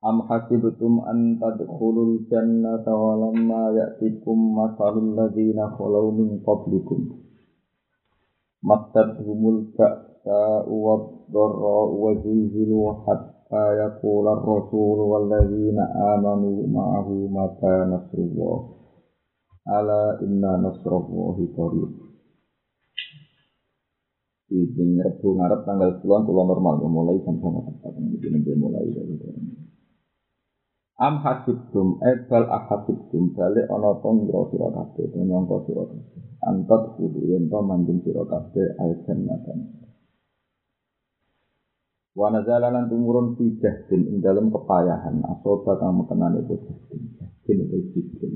Am hasibtum an tadkhulul jannata wa lamma ya'tikum masalul ladzina khalaw min qablikum. Mattatuhumul ba'sa wa dharra wa zilzilu hatta yaqula ar-rasul wal ladzina amanu ma'ahu mata nasrullah. Ala inna nasrallahi qarib. Di Rebu ngarep tanggal 10 kula normal mulai sampai tepat ini mulai dari Am hasibtum ebal ahasibtum balik ana to ngira sira kabeh to nyangka sira kabeh. Antat kudu yen to manjing sira kabeh al jannatan. Wa nazala lan tumurun fi jahdin ing dalem kepayahan asoba kang mekenane itu jahdin. Jahdin itu jahdin.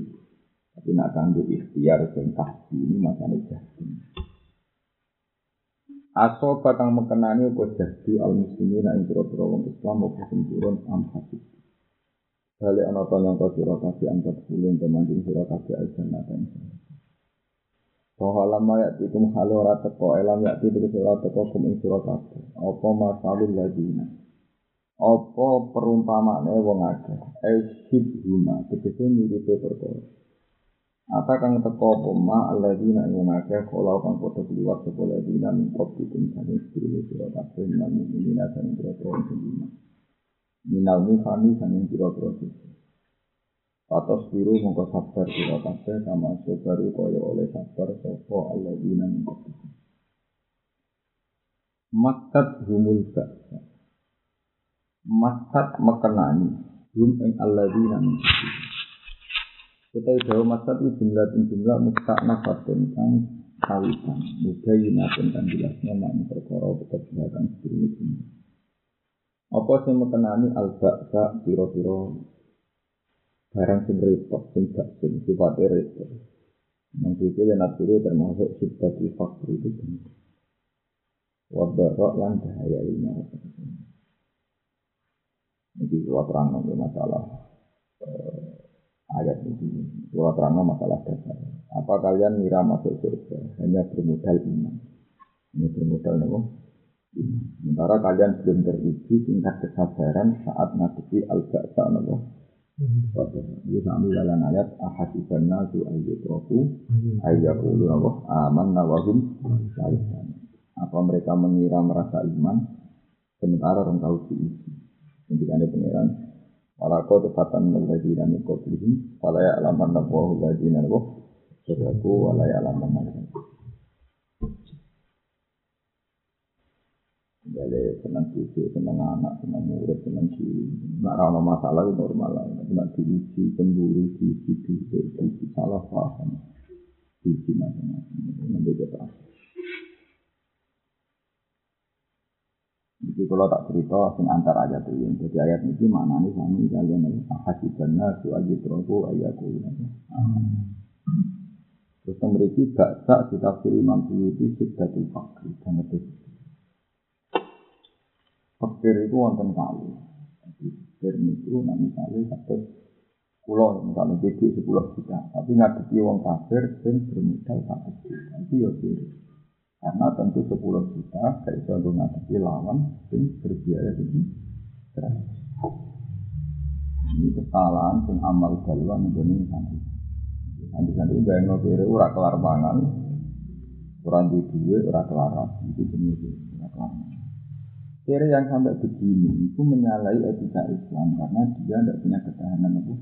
Tapi nak kanggo ikhtiar sing tahdi ini makane jahdin. Asoba kang mekenane apa jahdi al muslimin ing pira-pira wong Islam apa sing am hasibtum. Balik ana to nyangka sira kabeh antar kulun temanjing sira kabeh aljannatan. Bahwa lama ya tikum halo ora teko elam ya tikum sira teko kum ing sira kabeh. Apa masalul ladina. Apa perumpamane wong akeh. Esyid huma tegese miripe perkara. Ata kang teko apa ma alladina ing akeh kala kang padha kliwat sapa ladina min qablikum saking sira kabeh lan mukminin dan sira-sira sing minal mifani sanging pira-pira sisi. Patos biru mongko sabar sira kabeh kama baru kaya oleh sabar sapa alladzina min qablikum. Makat humul ba'sa. Makat mekenani hum ing alladzina min qablikum. Kita jauh itu jumlah jumlah mustaknafatun kang kawitan. Mudayinatun kan jelasnya makna perkara keterbelakan sedurunge apa sing mekenani al-ba'sa pira-pira barang sing repot sing gak sing sifatnya repot. Yang itu akhirnya termasuk sifat faktor itu. Wadarok lan bahaya lima. Jadi gua terang masalah eh, ayat ini. Gua terang masalah dasar. Apa kalian mira masuk surga hanya bermodal iman? Ini bermodal apa? Sementara kalian belum teruji tingkat kesabaran saat ngadepi al-ba'sa Allah. Ini kami dalam ayat ahasiban nasu ayyutraku ayyakulu Allah aman nawahum Apa mereka mengira merasa iman? Sementara orang tahu diuji. Kemudian pengiran Walako tepatan meladina min qablihim Fala ya'laman nabahu ladina Allah Sadaku wala ya'laman nabahu Bale senang cucu, senang anak, senang murid, senang cilik. Nak ramah masalah itu normal lah. Nak diuji, cemburu, diuji, diuji, diuji, salah paham. Diuji macam-macam. Nanti kita Jadi kalau tak cerita, sing antar aja tuh. Jadi ayat ini mana nih sami kalian ahasibanna suaji trofu ayaku. Terus memiliki baksa kita kiri mampu itu sudah fakir dan itu Fakir itu wonten kali. Jadi fakir itu nanti kali satu pulau misalnya jadi sepuluh juta. Tapi ngadepi wong kafir sing bermodal satu juta. Itu ya kiri. Karena tentu sepuluh juta kayak bisa ngadepi lawan sing berbiaya ini. Ini kesalahan sing amal jaluan ini nanti. Nanti nanti bayang kiri ura kelar mangan, kurang di duit, ura kelar itu jenis ura kelar Kira yang sampai begini itu menyalahi etika Islam karena dia tidak punya ketahanan itu.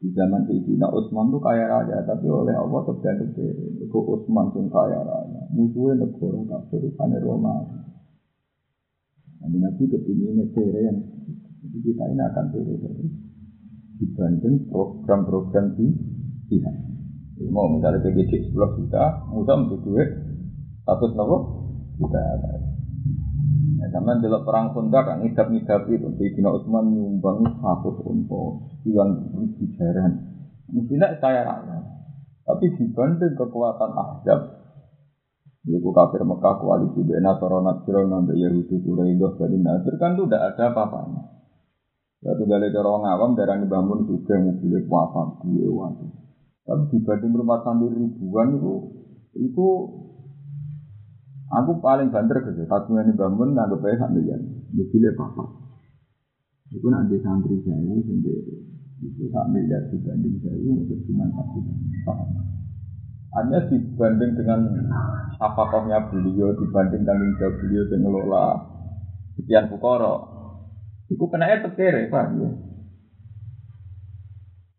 Di zaman Sayyidina Utsman itu kaya raya, tapi oleh Allah terjadi. Itu Utsman pun kaya raya. Musuhnya negara kafir, bukan Roma. Nanti Nabi kepingin kiri yang jadi kita ini akan terus. Dibanding program-program di pihak. Mau misalnya PGD 10 juta, mudah untuk duit, status nopo kita Nah, zaman delok perang Sunda kan ngidap-ngidap itu Sayyidina Utsman nyumbang satu unta yang bijaran. Mestinya saya rakyat. Tapi dibanding kekuatan Ahzab Iku kafir Mekah koalisi Bena Toronat Siro Nambe Yahudi Quraidah dari Nasir kan itu tidak ada apa-apanya. Ya tuh gale orang awam darah bangun juga mobil wafat gue waktu. Tapi dibanding rumah sambil ribuan itu itu aku paling banter gitu. Satu yang bangun nggak aja sambil ya mobilnya apa? Itu nanti santri saya sendiri itu sak miliar dibanding saya itu cuma satu. Hanya dibanding dengan apakahnya beliau, dibanding tanggung jawab beliau yang ngelola sekian pukoro, itu kena ya tekere, Pak. Ya.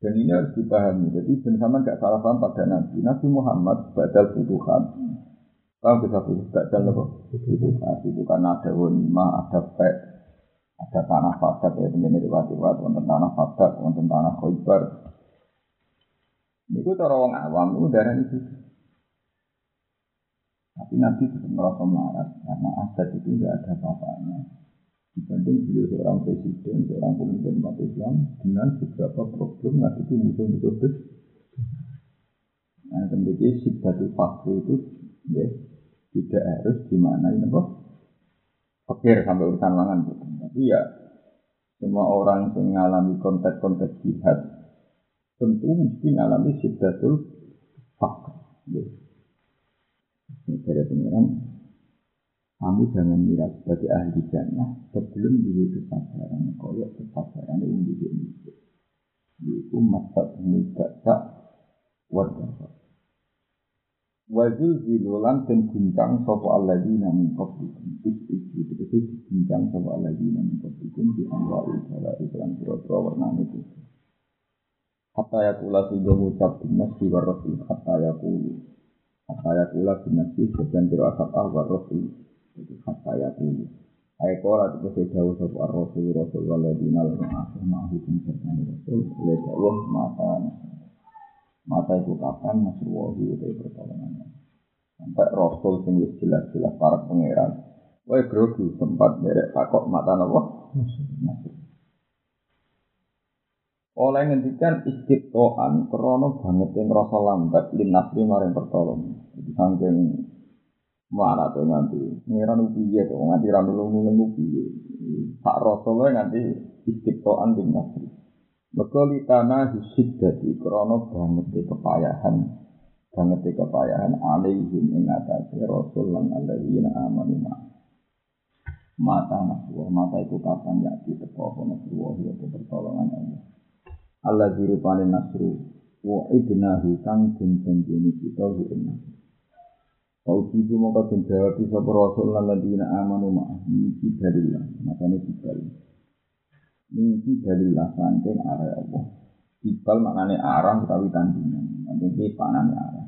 Dan ini harus dipahami. Jadi bersama gak salah paham pada Nabi. Nabi Muhammad badal butuhan. Kamu bisa pilih badal apa? Butuhan. Itu karena ada wanima, ada pek, ada tanah fadak ya. Ini riwayat-riwayat, wonten tanah fadak, wonten tanah khoibar, itu cara orang awam itu darah itu. Tapi Nabi tetap merasa marah karena aset itu tidak ada apa-apanya. Dibanding beliau seorang presiden, seorang pemimpin umat Islam dengan beberapa problem ngadepi musuh-musuh besar. Nah, kemudian sibatu fakir itu ya, tidak harus di mana ini apa? Pikir sampai urusan mangan gitu. Tapi ya semua orang yang mengalami konteks-konteks jihad tentu mesti mengalami sidatul fakr. Ya. Dari pengiran, kamu jangan mira sebagai ahli jannah sebelum diri kesabaran, koyok kesabaran yang di Indonesia. Itu masa tak warga. Wajul zilulan dan guncang sopo alladina min qablikum. Itu guncang sopo alladina min qablikum di anwa'il bala iklan warna itu. Hatta yakula sehingga ngucap binasi warrasul Hatta yakulu Hatta yakula binasi sebagian kira asapah warrasul Jadi hatta yakulu itu saya jauh sopa rasul rasul waladina lalu asih ma'ahu kumsertan rasul. Lihat Allah mata Mata itu kapan nasruwahi itu pertolongannya? Sampai rasul sing jelas-jelas para pangeran. Wah grogi sempat derek takok mata napa? Oleh ngendikan istiqoan krono banget yang rasa lambat lin nasri maring pertolong jadi saking mana tuh nanti ngiran upiye tuh? Nganti ranu nulung upiye tak rasa lo nganti istiqoan lin Bekali tanah hisib dari krono banget kepayahan banget kepayahan alaihim ing atase rasul lan alaihina amanu mata naswa mata itu kapan ya kita apa naswa ya pertolongan Allah. Allah dirupani nasru wa ibnahu kang den janjeni kita hu inna Kau kipu maka den jawab sapa rasul lan ladina amanu ma miki dalillah makane kibal miki dalillah saking arah Allah. Kibal maknane arah utawi tandingan. Nanti iki panane arah.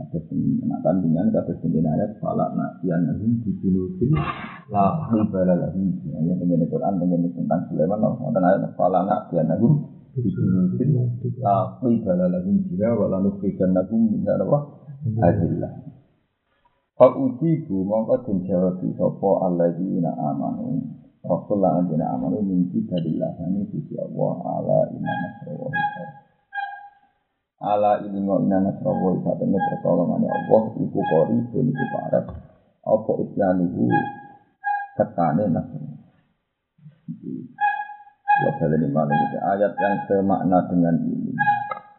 Ada nak tandingan kata sendiri. Ayat falak nak yang nabi dijulukin. La hibala lahum ya dengan Quran dengan tentang Sulaiman. Wonten ayat falak nak yang nabi Tapi bala lagu jira wala nufikan lagu minta apa? Adillah. Pak uji bu mongko den jawab sapa alladzina amanu. Rasulullah alladzina amanu minti badillah ini sisi Allah ala iman nasrawa Ala ilmu inna nasrawa saat ini pertolongannya Allah iku kori pun iku parah. Apa isyanuhu ketane nasrawa. Kalau ini malam itu ayat yang semakna dengan ini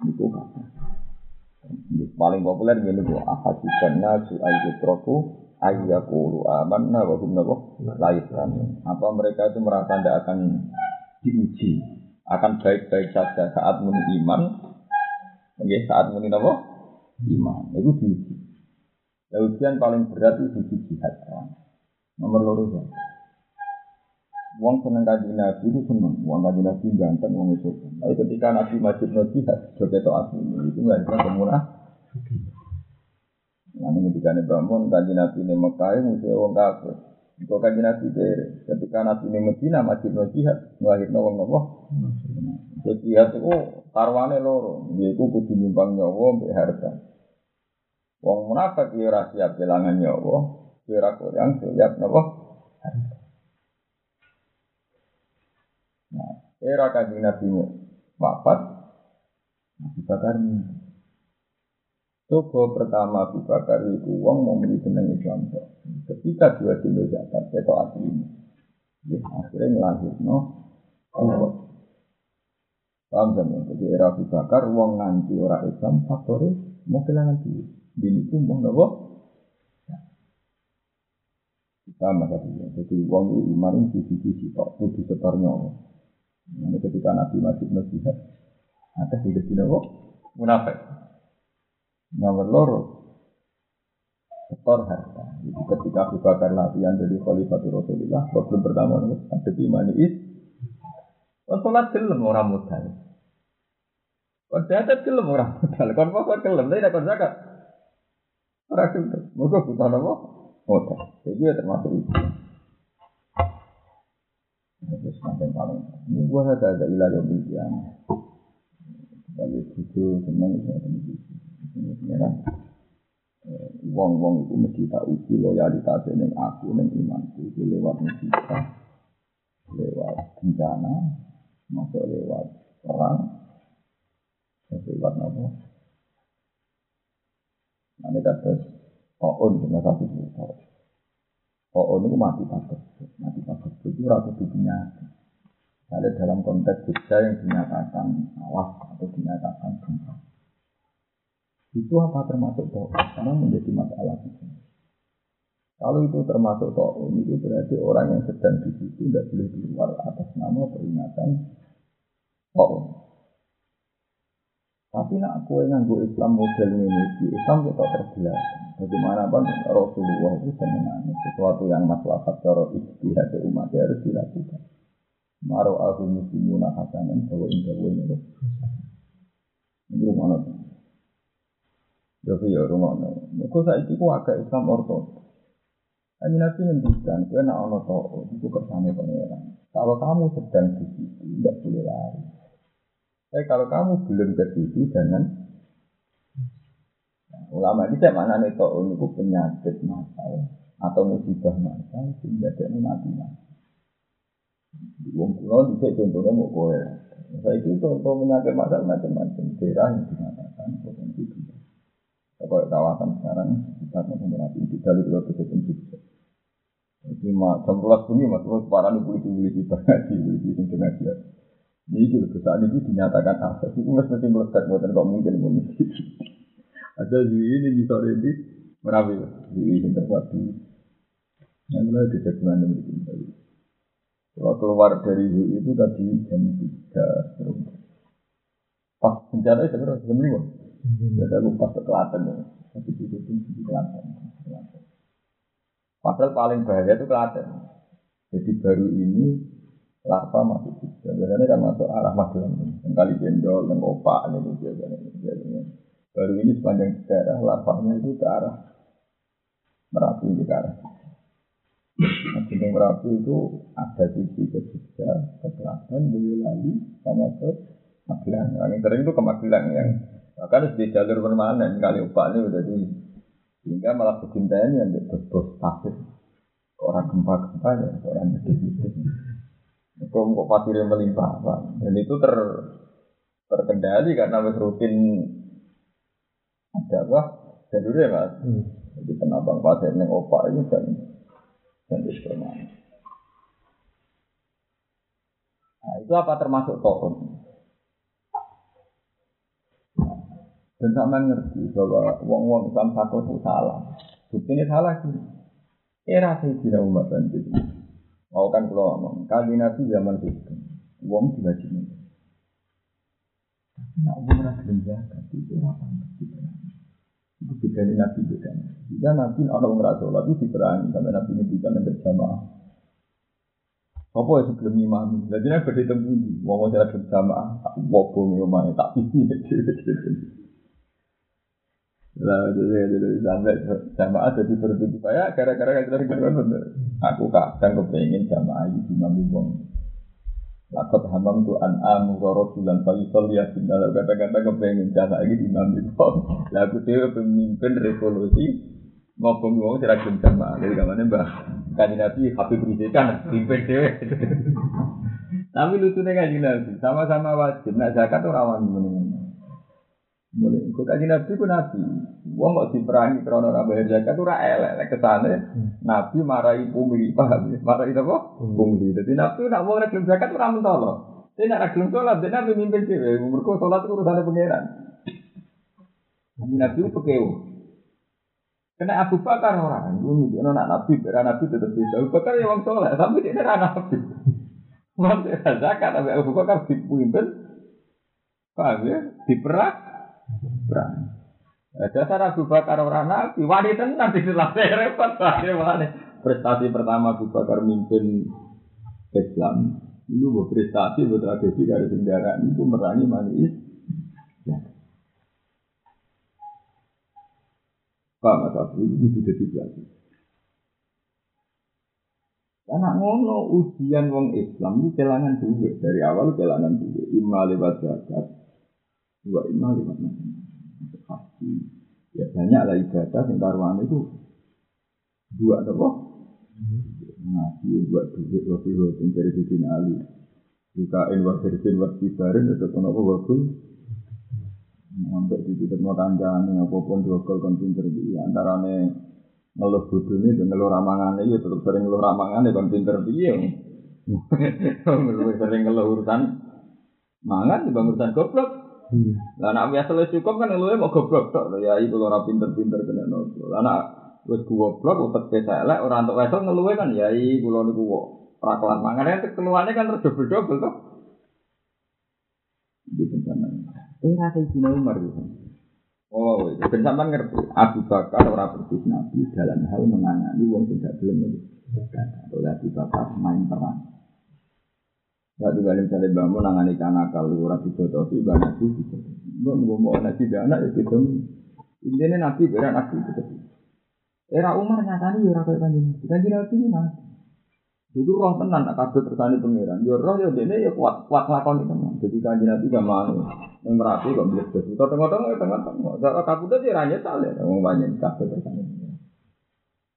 itu kata. Paling populer ini bu ahadikan nasu ayyutroku ayyakulu amanna wa hum laisan. Apa mereka itu merasa tidak akan diuji, akan baik-baik saja saat muni iman, ya, saat muni apa? Iman. Itu diuji. Ya, ujian paling berat itu uji jihad. Nomor loro ya. Wong seneng kaji nabi itu seneng. Wong kaji nabi ganteng, wong itu. Tapi ketika nabi masjid nabi sebagai to asli itu nggak bisa kemurah. Nih bangun kaji nabi ini Mekah musuh wong kafir. Kau kaji nabi dari ketika nabi ini Medina masjid nabi ngelahirno wong nopo. Jadi jihad itu karwane loro. Dia itu kudu nyumbang nyawa mbek harta. Wong munafik ya ora siap kelangan nyawa, ora yang siap napa Nah, era kanjeng Nabi wafat, Abu Bakar. Coba pertama Abu Bakar itu uang mau beli jeneng Islam. Ketika dua kilo zakat, itu ini. Ya, akhirnya ngelahir, no. Allah. Paham kan? Jadi era Abu Bakar, uang nganti orang Islam, faktornya mau kehilangan duit. Ini pun mau nopo. Sama satunya. Jadi uang itu iman itu sisi-sisi, tak kudu setarnya. Ini ketika Nabi masih nasihat, ada hidup di nopo, munafik. Nomor loro, setor harta. Jadi ketika Abu Bakar latihan jadi Khalifatul Rasulullah, problem pertama ada di mana is. Sholat gelem orang modal. Kon zakat gelem orang modal. Kon apa gelem, tapi kon zakat. Ora gelem. Mergo butuh apa? Modal. Jadi ya termasuk itu. Terus semakin paling. Ini gua ada ada ilah yang bilang. Kalau itu senang itu. Wong-wong itu mesti tak uji loyalitas dengan aku dan imanku itu lewat musibah, lewat bencana, masuk lewat perang, lewat apa? Nanti kata Oon dengan satu juta. Oon itu mati pakai, mati pakai itu ratu dunia. Ada dalam konteks Jogja yang dinyatakan awas atau dinyatakan gempa. Itu apa termasuk to'on? Karena menjadi masalah. Kalau itu termasuk to'on, itu berarti orang yang sedang di situ tidak boleh keluar atas nama peringatan to'on. Tapi nak kue nganggo Islam model ini, di Islam kita terbelah. Bagaimanapun Rasulullah itu sebenarnya sesuatu yang maslahat cara istihad umat harus dilakukan. Maro aku muslimuna hasanan bahwa indah ini. Ini rumah Ya rumah Mereka saiki ku agak Islam ortodoks. Hanya Nabi ngendikan, kue nak ono to'o, itu kersane pangeran. Kalau kamu sedang di situ, tidak boleh lari. Tapi kalau kamu belum ke situ, jangan. Nah, ulama ini saya mana nih to'o itu penyakit masal atau musibah masal sehingga dia mati mati. Wong kuno bisa contohnya mau kowe. Saya itu contoh penyakit masal macam-macam. Daerah yang bisa. Kalau kawasan sekarang kita merapi di dalam dua kesehatan juga. Jadi mak jam belas bunyi mas terus parah nih polisi polisi ngaji polisi ngaji. Ini gitu saat ini dinyatakan asas itu mesti melekat buatan kok mungkin mungkin. Ada di ini di sore ini merapi di ini terpadu. Yang mulai kejadian yang begini Kalau keluar dari itu tadi jam tiga Pas bencana itu berapa jam lima. Pas ke Klaten ya. Tapi itu pun di Klaten. Padahal paling bahaya itu Klaten. Jadi baru ini larva masuk juga. Biasanya kan masuk arah Magelang. Yang kali jendol, yang opak, ini biasanya. biasanya. Baru ini sepanjang daerah larvanya itu ke arah Merapi ke arah. Nah, Gunung Merapi itu ada sisi ke Jogja, ke Klaten, Boyolali, sama ke Magelang. Yang sering itu ke Magelang yang bahkan di jalur permanen kali opak ini udah di sehingga malah kecintaan yang bos pasir. Orang gempa-gempa ya orang gede-gede. Itu kok pasirnya melimpah Pak. dan itu ter terkendali karena wis rutin ada apa? Jalurnya mas hmm. jadi penambang pasir yang opak ini dan dan permanen. Nah itu apa termasuk tohon Dan sama ngerti bahwa wong-wong Islam satu itu salah. Bukti ini salah sih. Era saya tidak umat dan jadi. Mau kan kalau ngomong, kali nabi zaman itu, wong juga cina. Tapi nak wong rasa jaga, itu apa ngerti Itu beda dari nabi beda. Jika nabi ada rasa sholat itu diperangi sampai nabi ini bisa berjamaah. Apa ya sebelum imam? Jadi nabi berhitung tinggi. Wong wong saya berjamaah, tak wobong rumahnya, tak pilih. Lah jadi sampai jamaah jadi bertujuh saya gara-gara kita kan Aku kadang kepengen jamaah itu nabi wong. Lakot hamam tu an amu roro bulan pagi sol ya tinggal kata-kata kepengen jamaah ini nabi wong. Lah aku tuh pemimpin revolusi ngobong ora gelem jamaah. Jadi kamane Mbah Kanjeng Nabi Habib Rizik kan pimpin dhewe. Tapi lucunya Kanjeng Nabi sama-sama wajib nak zakat ora wani meneng. Mulai kok Kanjeng Nabi ku nabi. Wong kok diperangi krana ora bayar zakat ora elek kesane. Nabi marahi pungli paham ya? Marahi apa? Pungli. Dadi Nabi nak wong ora gelem zakat ora mentolo. Tapi nak gelem salat, dia Nabi mimpin dhewe. Mergo salat itu urusane pangeran. Nabi itu pekewo. Kena Abu Bakar orang, itu nunjukno nak Nabi, era Nabi tetap bisa. Abu Bakar ya wong soleh, tapi dia era Nabi. Wong zakat, tapi Abu Bakar dipimpin, paham ya? Diperak, perang. Dasar Abu Bakar orang Nabi, wanita tenan di dalam repot, bagaimana? Prestasi pertama Abu Bakar mimpin Islam, itu buat prestasi, buat tragedi dari kendaraan itu merangi manis. Ya. Pak Mas Abdul itu jadi pelajar. Karena ngono ujian wong Islam itu kelangan duit dari awal kelangan duit. Ima lewat zakat, dua ima lewat haji. Ya banyak lah ibadah yang taruhan itu dua apa? Ngaji buat duit waktu itu dari bikin Ali. Bukain waktu wa kibarin itu kenapa waktu Sampai di titik mau kancane apa pun dua kol kon pinter antara ne ngeluh bodone dan ngeluh ramangane ya tetap sering ngeluh ramangane kon pinter piye. Ngeluh sering ngeluh urusan mangan di urusan goblok. Lah nek biasa lu cukup kan ngeluh mau goblok tok ya iku ora pinter-pinter kena nopo. Lah nek wis goblok utek elek ora entuk wesel ngeluh kan ya iku kula niku ora kelar mangan nek keluane kan terus dobel-dobel to. Di bencana. Era Sayyidina Umar gitu. Oh, itu ben sampean ngerti. Abu Bakar ora persis Nabi dalam hal menangani wong sing gak gelem Oleh Abu Bakar main perang. Gak juga misalnya bangun nangani kanakal ora dijodohi banyak sih gitu. Mbok mau anak tidak anak ya gitu. Intinya Nabi beran Nabi gitu. Era Umar nyatani ya ora kaya kanjeng. Kanjeng Nabi ini Nabi. Itu roh tenan tak kabeh tersani pangeran. Ya roh ya dene ya kuat kuat lakon itu. Jadi kanjeng Nabi gak mau. Yang merapi kok. Tengah tengah ya tengah tengah. Kalau kabut aja ranya sale. Mau banyak kabeh tersani.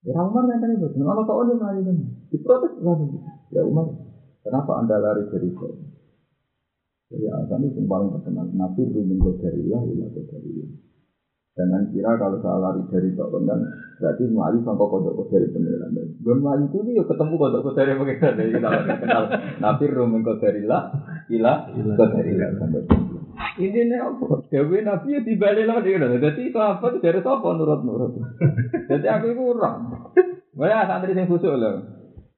Ya Umar yang tadi betul. Kalau kau udah melayu kan. Diprotes Ya Umar. Kenapa anda lari dari itu? Jadi alasan itu yang paling terkenal. Nabi rumin kodarillah ilah kodarillah. Jangan kira kalau saya lari dari kok kan berarti melayu sampai kodok kodari pengiran. Gue melayu itu ya ketemu kodok kodari pengiran. Jadi kita kenal Nabi rumin kodarillah ilah kodarillah sampai ini nih apa? Dewi Nabi ya dibalik lah dia. Jadi itu apa? Dari apa nurut-nurut? Jadi aku itu orang. Santri yang khusus loh.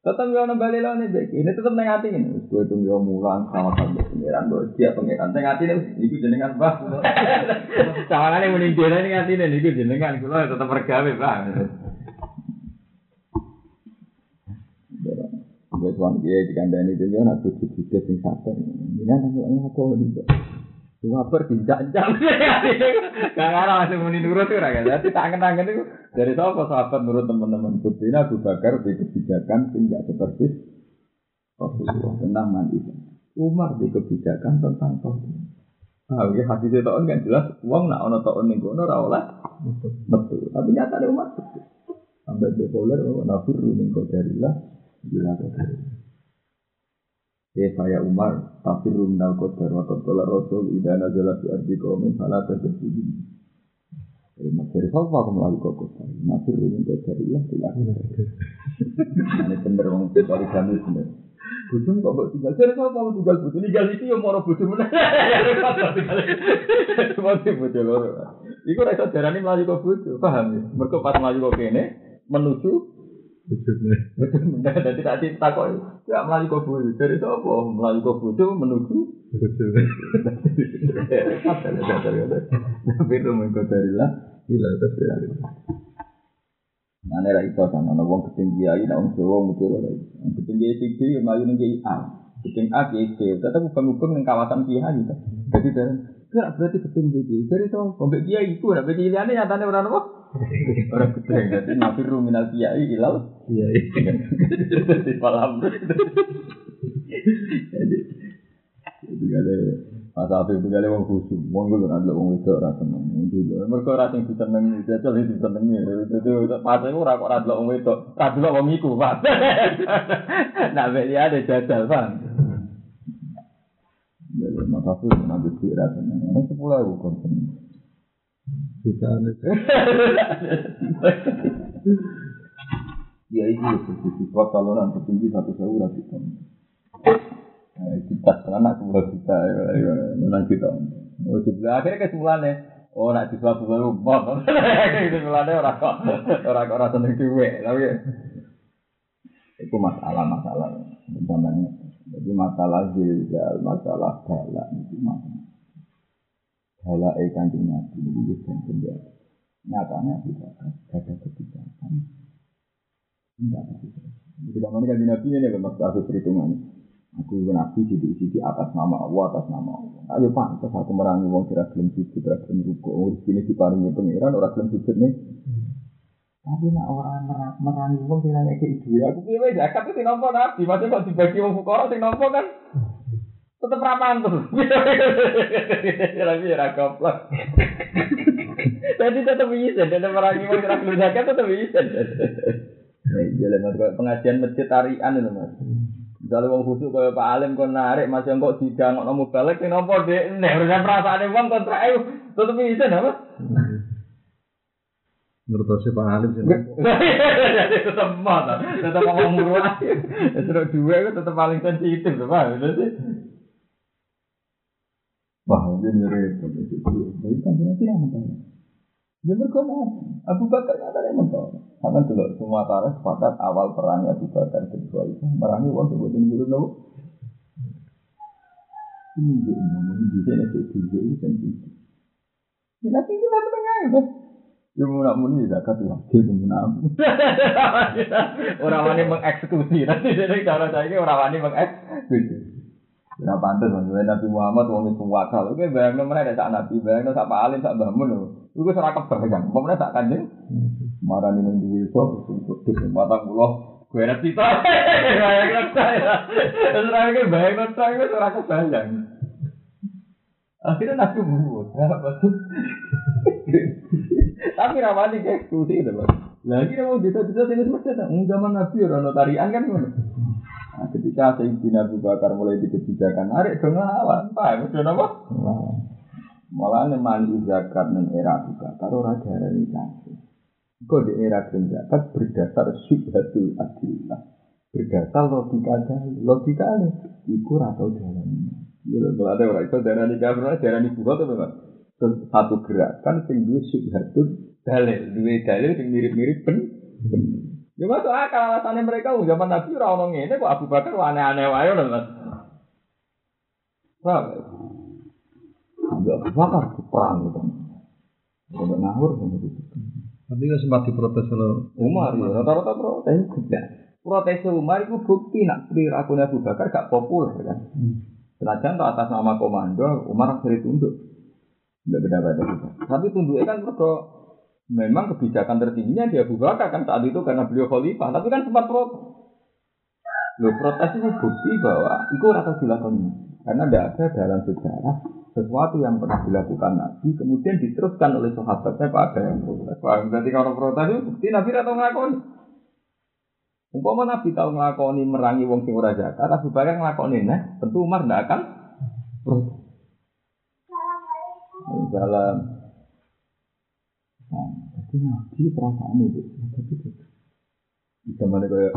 tetap yo nang bali lawan iki ini tetap nang ati ngene wis kowe tunggu yo mulang sama sampe pengiran bo dia pengiran nang ati iki jenengan Mbah sawangane muni dhewe ning ati ne iki jenengan. Kula tetep regawe Mbah Wes wong iki dikandani dhewe ora cukup-cukup sing sakjane. Ini nang aku iki. Cuma bertinjak-jam. Gak ngarang langsung muni nurut tuh rakyat. Jadi tangan-tangan itu dari siapa sahabat nurut teman-teman Buktinya Abu Bakar di kebijakan tidak seperti Rasulullah tentang mandi. Umar di kebijakan tentang tauhid. Ah, ya hadis itu kan jelas uang nak ono tahun ning kono ora oleh betul. Tapi nyata ada Umar betul. Sampai populer nafir min qadarillah bila qadarillah. Ya saya Umar, tapi rumnal qadar wa qadar rasul idza nazala fi ardi qaumin fala tadkhulu. Eh, dari sapa aku melayu kok qadar. Nabi rumin qadar ya tidak. Ini bener wong dari kami bener. Bujum kok mbok tinggal dari sapa aku tinggal bujum tinggal iki yo moro bujum tinggal. Cuma bujum loro. Iku ra iso darani melayu kok paham ya? Mergo pas melayu kok kene menuju wujudnya. Jadi tadi kita kok ya melalui kubur dari itu apa melalui kubur itu menuju. Wujudnya tapi itu mengikuti lah ilah itu tidak ada Nah, nera itu sama nongong ketinggi ayi, nongong cewong mutu lagi. Ketinggi ayi tinggi, maju nengi A. Ketinggi A, ketinggi C. Tetap bukan hukum yang kawasan pihak gitu. Jadi, enggak berarti ketinggi Kiai. Dari itu, kompek Kiai itu, nah pilihannya nyatanya orang apa? Orang ketinggi, jadi nafiru minal Kiai ilal. Iya, Di malam. Jadi, jadi ada Mas Afif itu kali wong khusus, wong gue ada wong itu ora seneng. Mereka ora sing disenengi, jajal itu disenengi. Itu pas itu ora kok ora delok wong itu, ora delok wong iku, Pak. Nah, dia ada jajal, Pak. Afif nanti kira seneng. Ini sepuluh ribu kon seneng. Jutaan itu. Ya itu sertifikat kalau nanti tinggi satu sewu kon. Kita anak sepuluh juta, menang kita. Oh, sebelah akhirnya kesimpulannya, oh nak suatu baru. Kesimpulannya orang orang kok duit, tapi itu masalah masalah namanya. Jadi masalah jilgal, masalah galak itu masalah. Galak ikan di nabi itu bisa penjara. Nyatanya tidak ada kebijakan. Tidak ada kebijakan. Jadi kemarin kan nabi ini memang harus perhitungan. Aku nabi di di atas nama Allah, atas nama Allah. Ayo pantas aku merangi wong kira gelem sujud, kira gelem ruku. Oh, di sini diparingi pangeran ora gelem sujud nih. Tapi nak orang merangi wong kira nek iki aku piye wae zakat itu nampa nabi, masih kok dibagi wong fukara sing kan tetep ra mantul. Tapi ora goblok. Jadi tetap bisa, tetap merangi wong kira gelem zakat tetap bisa. Jalan pengajian masjid tarian itu mas. Misalnya wong khusus kaya Pak Alim kon narik masih kok sidang ono balik sing nopo dek nek urusan perasaane wong kontrak e tetep bisa apa? Menurut saya Pak Alim sih. tetep mata, tetep ngomong murah. Terus dua itu tetep paling sensitif tuh Pak. Wah, ini itu. Jadi kan dia tidak mentah. Ya mereka Abu Bakar ada yang mentah. Karena dulu semua tarikh sepakat awal perangnya Abu Bakar kedua itu merangi wong sebutin dulu nopo. Ini dia ngomong di sini itu juga itu itu. Ya nanti kita menengah itu. Ya mau nak muni zakat wajib mau nak. Orang wani mengeksekusi nanti jadi cara saya ini orang wani mengeksekusi. Ya pantes maksudnya Nabi Muhammad wong itu wakal. Oke bayangno mana ada sak Nabi, bayangno sak Pak Alim sak Mbah Mun lho. Iku ora kebayang. Pemene sak Kanjeng. Marani ning duwe iso untuk matang kula Beres kita, bayang saya. Terus lagi bayang saya itu ora kebayang. Akhirnya Nabi Muhammad? Tapi rawani kayak eksekusi itu, Pak. Lagi mau bisa-bisa sini seperti itu. Zaman Nabi orang notarian kan Nah, ketika Sayyidina Abu Bakar mulai di kebijakan, narik dong lawan, Pak, itu apa? Malah nemani zakat ning era Abu Bakar ora darani kafir. Kok di era zakat berdasar syubhatul adillah. Berdasar logika dalil. Logika ini, iku ora tau dalil. Ya kalau ada orang itu darani kafir, darani buka tuh memang. Satu gerakan sing duwe syubhatul dalil, duwe dalil sing mirip-mirip ben. Ya masuk akal alasannya mereka oh, zaman Nabi ora ono ngene kok Abu Bakar aneh-aneh wae lho Mas. Abu Bakar perang gitu. Udah ngawur gitu. Tapi nggak sempat diprotes oleh Umar ya rata-rata protes tidak. Protes Umar itu bukti nak perilaku Abu Bakar gak populer kan. Senajan tuh atas nama komando Umar akhirnya tunduk. Tidak beda-beda. Tapi tunduknya kan mereka memang kebijakan tertingginya dia Abu Bakar kan saat itu karena beliau khalifah, tapi kan sempat protes. Lo protes itu bukti bahwa itu rata dilakukan karena tidak ada dalam sejarah sesuatu yang pernah dilakukan Nabi kemudian diteruskan oleh sahabatnya pada yang protes. Paham? Berarti kalau protes itu bukti Nabi atau ngakoni. Umpama Nabi tahu ngelakoni merangi wong sing ora zakat, Abu ngelakoni nah, tentu Umar tidak akan protes. Dalam Nah, tapi nabi perasaan itu, tapi itu. Bisa mana kayak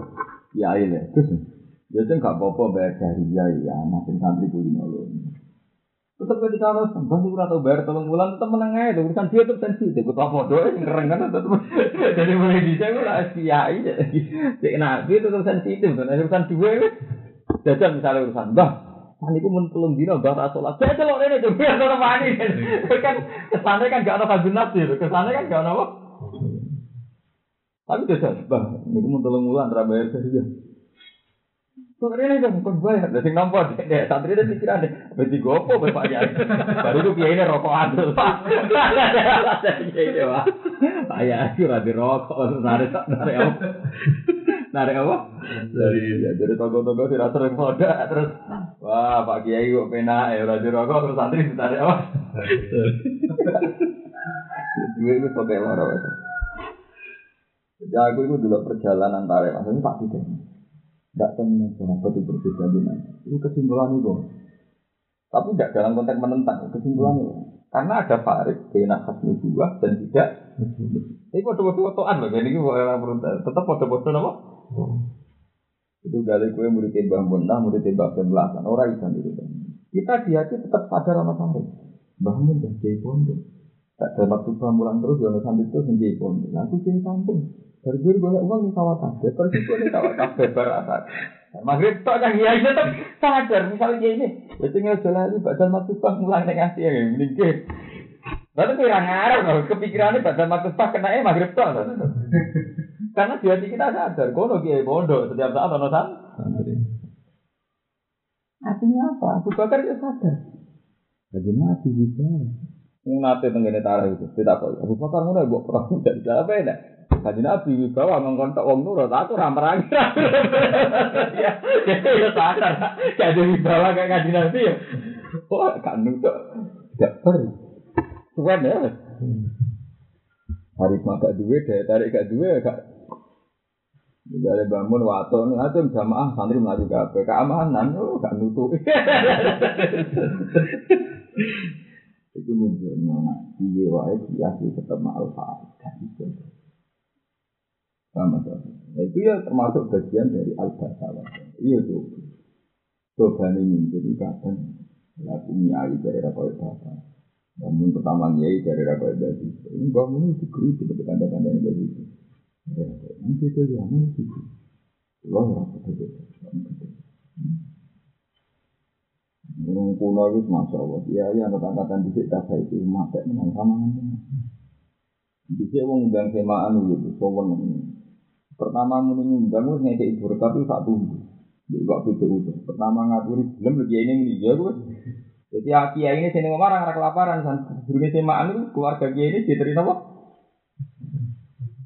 ya ya, terus biasanya nggak apa-apa bayar dari ya ya, anak santri kulino loh. Tetap ketika harus sembah sih atau bayar tolong bulan tetap menang aja, urusan dia tetap sensitif. Kita foto yang keren kan tetap. Jadi mulai di saya udah kiai, jadi nabi tetap sensitif. Dan urusan dua, jajan misalnya urusan bah, Kan iku mun telung dino mbah tak salat. Saya celok rene biar ora mani. Kan kesane kan gak ono kabin nafsi, kesane kan gak ono apa. Tapi jajal, mbah niku mun telung wulan ra bayar saja. Kok rene kan kon bayar, sing nampa dek santri dek pikirane, berarti gopo Pak Yai. Baru tuh kiai rokok adul, Pak. Yai ora dirokok, narik narik? Narik apa? Dari dari toko-toko tidak sering moda terus Wah, Pak Kiai kok penak ya, ora rokok terus santri ditarik apa? Duit itu pakai loro itu. Jadi aku itu dulu perjalanan tarik, maksudnya tak tidak. Tidak temen sahabat itu berbeda dengan itu kesimpulan itu. Tapi tidak dalam konteks menentang, kesimpulan itu. Karena ada farid, kena khasmi dua dan tidak. Ini fotoan loh, ini tetap foto-foto apa? Itu kali kue murid Mbah Munah, murid Mbah Belasan, orang itu. Kita di hati tetap sadar sama. Mbah Mun dan Kiai Pondok. Tak ada waktu mulang terus, ya sambil itu sendiri pondok. Nah, aku Kiai kampung. Dari dulu uang di sawah kafe, itu ini sawah kafe beratas. Maghrib tak kan ya tetap sadar misalnya ini, ya tinggal jalan ini badan matubah mulang dengan ngasih ya mending Lalu kurang loh, kepikirannya badan matubah kena eh maghrib tak. Karena di hati kita sadar, kono kiai bondo setiap saat ono san. Artinya apa? Abu Bakar itu sadar. Jadi nabi juga. Nate tenggene tarah itu, tidak tahu. Abu Bakar ngono mbok perang jadi apa ya? Kaji Nabi wibawa mengkontak wong nurut, aku ramperan. Ya, ya sadar. Kaji wibawa kayak kaji Nabi ya. Oh, gak nurut. Gak per. Tuhan ya. Hari gak duwe, daya tarik gak duwe, gak Jadi bangun waton, itu jamaah santri melaju ke keamanan, oh gak nutup. Itu menunjukkan nabi wae dia tetap ma'al dan itu. Sama saja. Nah, itu ya termasuk bagian dari al-basawah. Iya tuh. Coba nih jadi kadang laku nyai dari rakyat bapak. Namun pertama nyai dari rakyat dari ini bangun itu kritik seperti kanda-kanda yang dari itu. Nanti itu zaman itu. Allah ya betul Orang kuno itu masya Allah. Iya ya angkatan di kita saya itu mati menang sama Di sini orang undang semaan gitu, sowan Pertama muni ngundang wis ngekek ibu tapi tak tunggu. Di waktu itu Pertama ngaturi belum lagi ini muni ya gue. Jadi aki ini sini ngomong orang kelaparan. Burungnya semaan itu keluarga kiai ini diterima apa?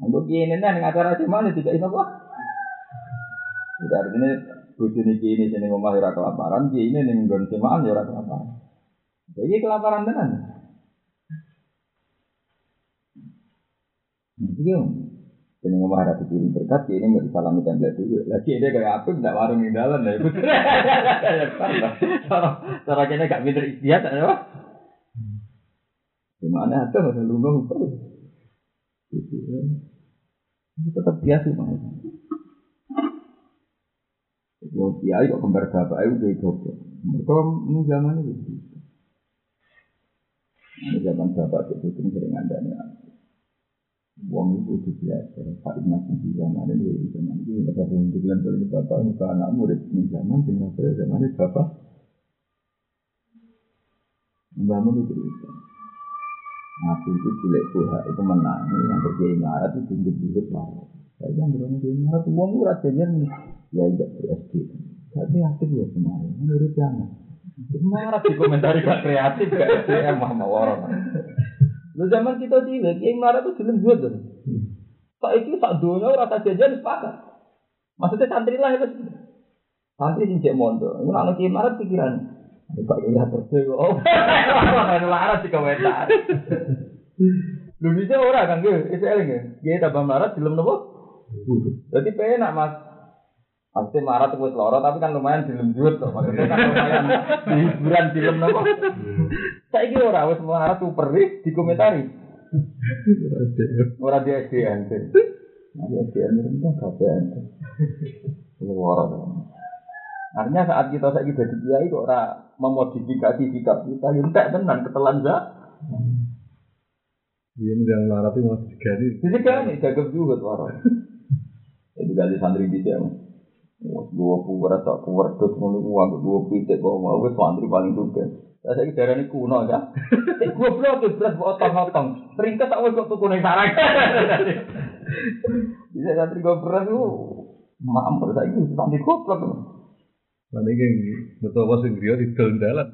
Kiai ini nih acara itu tidak apa? Tidak artinya bujuni kiai ini sini ngomong orang kelaparan, ini nih nggon semaan ya orang kelaparan. Jadi kelaparan tenan. Iya, ini ngomong ada pikirin berkat, ini mau disalami tembak dulu. Lagi ini kayak apa, tidak warung di dalam ya. Cara kini gak pinter istiadat, ya. Gimana ada ada lunga terus. Itu tetap biasa mas. Yo kiai kok kembar bapak itu kayak goblok. Mereka ini zaman itu. Ini zaman bapak itu sering ada nih. Wong itu kudu belajar. Pak Ibn di zaman ini di zaman ini bapak yang dibilang dari bapak muka anak murid di zaman tinggal pada zaman ini bapak membangun itu Aku itu cilik buha itu menang yang kerja marah itu tinggi marah. Saya yang berani dia marah tuh uang murah jajan ya tidak SD. Tapi aktif ya kemarin murid jangan. Marah di komentari gak kreatif gak SDM mah mau orang. Lu zaman kita cilik, yang marah tuh film dua tuh. Pak itu sak dunia rasa jajan sepakat. Maksudnya santri lah itu. Santri sing cek mondo. Itu anak kiai marah pikiran. Pak ini terus oh. Marah di komentar. Lu bisa orang kan gue, itu eling ya. Dia tambah marah film nopo. Jadi penak mas. Pasti marah tuh buat loro, tapi kan lumayan film duit tuh. Maksudnya kan lumayan di hiburan film nopo. Saya kira orang wes marah tuh perih dikomentari. Orang dia SDN sih. Nah, dia SDN itu kan KPN. Luar. Artinya saat kita saya jadi kiai kok ora memodifikasi sikap kita, ya entek tenan ketelan za. Iya, yang marah itu masih. Jadi kan ini jaga juga tuh orang. Jadi kali santri di sini. Dua puwer atau puwer tuh mau uang dua pitik kok mau gue santri paling juga. Saya kira darah ini kuno ya. Gue blok itu belas otong-otong. Peringkat tak kok tuh kuno sarang. Bisa santri gue beras tuh. Mampir saya itu santri goblok. Mana ini betul apa sih dia di dalam dalam.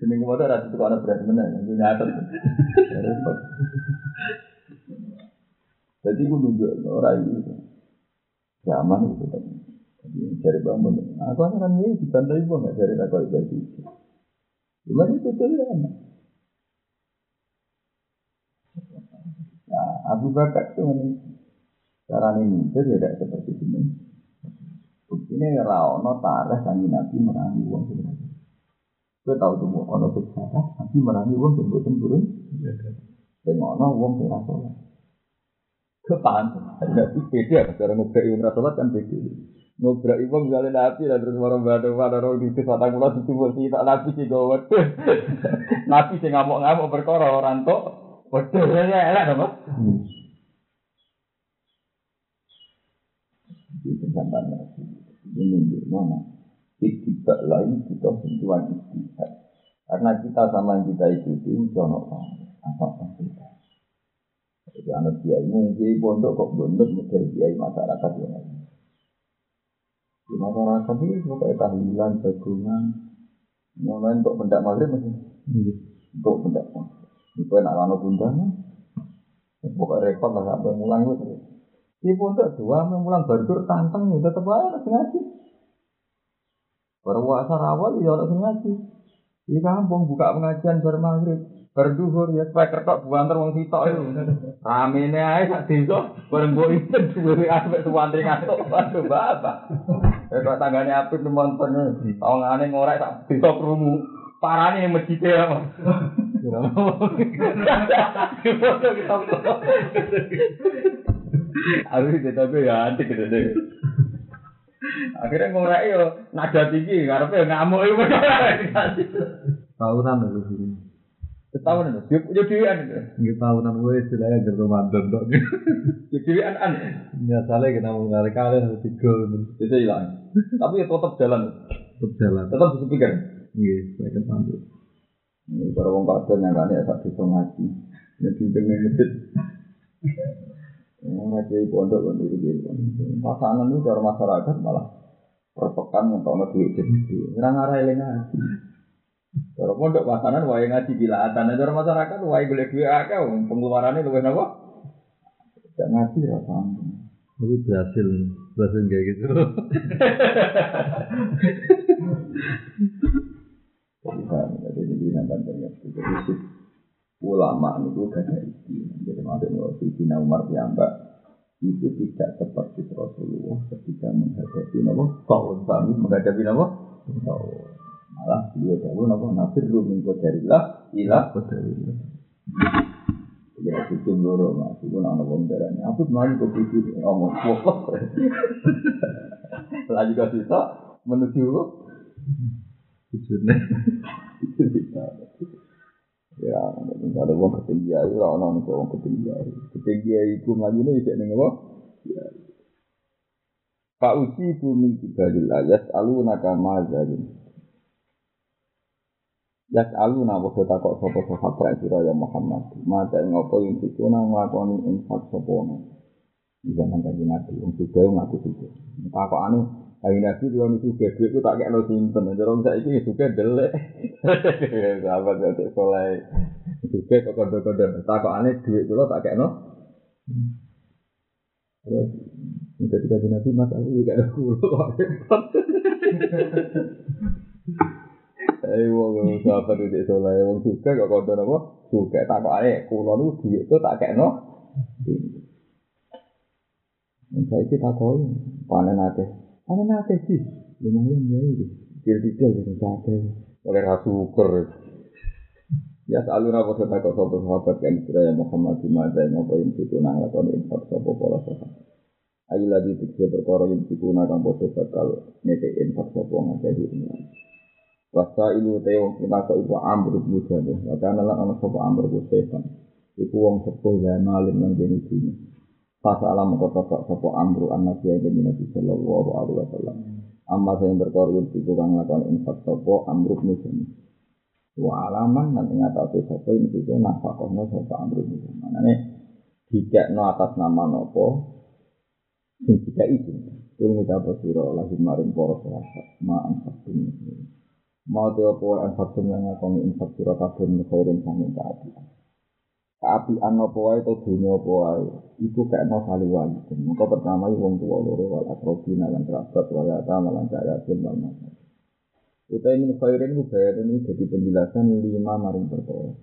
Ini gue ada itu ada berat mana, gue nyata. Jadi gue nunggu orang itu. Zaman itu kan. Jadi dari bangun, aku kan ini dibantai gua nggak takut ibadah itu. Cuma itu tuh. Nah, Abu Bakar itu ini cara ini ya tidak seperti ini. Buktinya ya rano tarah kanji nabi merangi uang sebenarnya. Gue tahu tuh mau ono sejarah, nabi merangi uang buatan turun. Dan ono uang yang rasolat. Kepan, ada beda cara ngobrak uang rasolat kan beda. Ngobrak uang misalnya nabi lah terus orang baru pada orang di batang mulut itu buat sih tak nabi sih gue Nabi sih ngamuk-ngamuk berkoro orang tok. Waduh, ya enak apa? Itu gambarnya. Ini di mana? Tidak lain kita sentuhan istihad. Karena kita sama kita ikuti, jono apa kita. Jadi anak kiai mungkin pondok kok bondok mikir kiai masyarakat yang lain. Di masyarakat ini pokoknya tahlilan, jagungan, mulai untuk pendak maghrib masih untuk pendak maghrib. Itu enak lano bundanan. Pokoknya repot lah sampai mulang itu. Di pondok dua mulang berdur tantang ya tetap aja harus ngaji. Berpuasa awal ya harus ngaji. Di kampung buka pengajian bermaghrib. Berduhur ya supaya kertok buantar wong sitok itu. Ramene ae sak desa bareng mbok itu duwe aspek suwantri ngantuk. Waduh bapak. Kok tanggane apik nonton. Tawangane ngorek sak desa krungu. Parane masjid ya. Aku itu tapi ya antik gitu deh. Akhirnya ngorek yo nada tinggi, ngarepe ngamuk iku. Tahunan itu sini. Setahun itu, yo yo dhewean. Nggih tahunan gue istilahnya jadi Ramadan dok. Yo dhewean an. Biasanya kita mau ngarik kalian harus tiga Itu hilang. Tapi ya tetap jalan. tetap jalan. Tetap bisa pikir. Nggih, saya kan sambut. Ini para wong kadon yang kan ya sak bisa ngaji. Jadi dengan. Ngaji pondok kan itu gitu. Pasangan itu cara masyarakat malah perpekan untuk duit gede. Ngarang arah eling ngaji. Cara pondok pasangan wae ngaji bilatan. Cara masyarakat wae golek duit akeh pengeluarannya luwih napa? Gak ngaji rasanya. Tapi berhasil, berhasil kayak gitu. Jadi ini nampak banyak. Ulama itu gak ada isi. Jadi maksudnya Sayyidina Umar piyambak itu tidak seperti Rasulullah ketika menghadapi nama tahun kami menghadapi nama tahun. Malah beliau tahu nama nafir dari lah ilah Alhamdulillah. Ya itu loro mas, itu nama pemberani. Aku kemarin ke pipi ngomong. Lagi gak bisa menuju Tujuannya. Ya, ada wong ketinggi ayu lah ana nek wong ketinggi ayu. Ketinggi ayu iku mlajune isih ning apa? Ya. Pak uji bumi kibadil ayat alu nakama zalim. Yas alu na bodo takok sopo sahabat sira ya Muhammad. Mata ing apa yang sikuna nglakoni infak wong. Di zaman kanjeng Nabi, wong juga ngaku juga. Takokane Ayo nabi kalau nih juga duit itu tak kayak lo simpen. Jadi saya ini juga delek. Sahabat saya soleh. Juga kok kode-kode. Tak kok aneh duit itu tak kayak no. Terus ketika di nabi mas aku juga ada kulo kok. Eh wong sahabat itu soleh. Wong juga kok kode apa? Juga tak kok aneh kulo itu duit itu tak kayak no. Saya kita tahu panen aja. Ada nate sih, lumayan ya itu. Tidak dari nate. Oleh rasukur. Ya selalu napa kita kok sopo sahabat kan kira ya Muhammad di mata yang apa yang itu nang lakon infak sopo pola sahabat. Ayo lagi tikse perkara yang itu nang bodoh bakal nete infak sopo ngake di ini. Wasa ilu teo kita kok ibu amr ibu jadi. Karena lah anak sopo amr ibu setan. Iku wong sepuh ya malim nang jenis ini. Pas alam kota kok sopo amru anak ya jadi nabi sallallahu alaihi wasallam. Amma saya berkorban itu kang lakon infak sopo amru musim. Wa alaman nanti ngatasi sopo ini itu nafakohnya sopo amru musim. Mana nih tidak no atas nama nopo. Sing tidak itu. Kul kita bersiro lagi maring poros rasa ma infak ini. Mau teopo infak yang ngakoni infak siro kabeh khairin sangin keadilan. Keapian apa wae atau dunia apa wae iku kekno kali. Maka pertama wong tuwa loro wal akrobin lan kerabat wal yatama lan yatim wal masal. Utai min khairin ku bayaran ini jadi penjelasan lima maring perkara.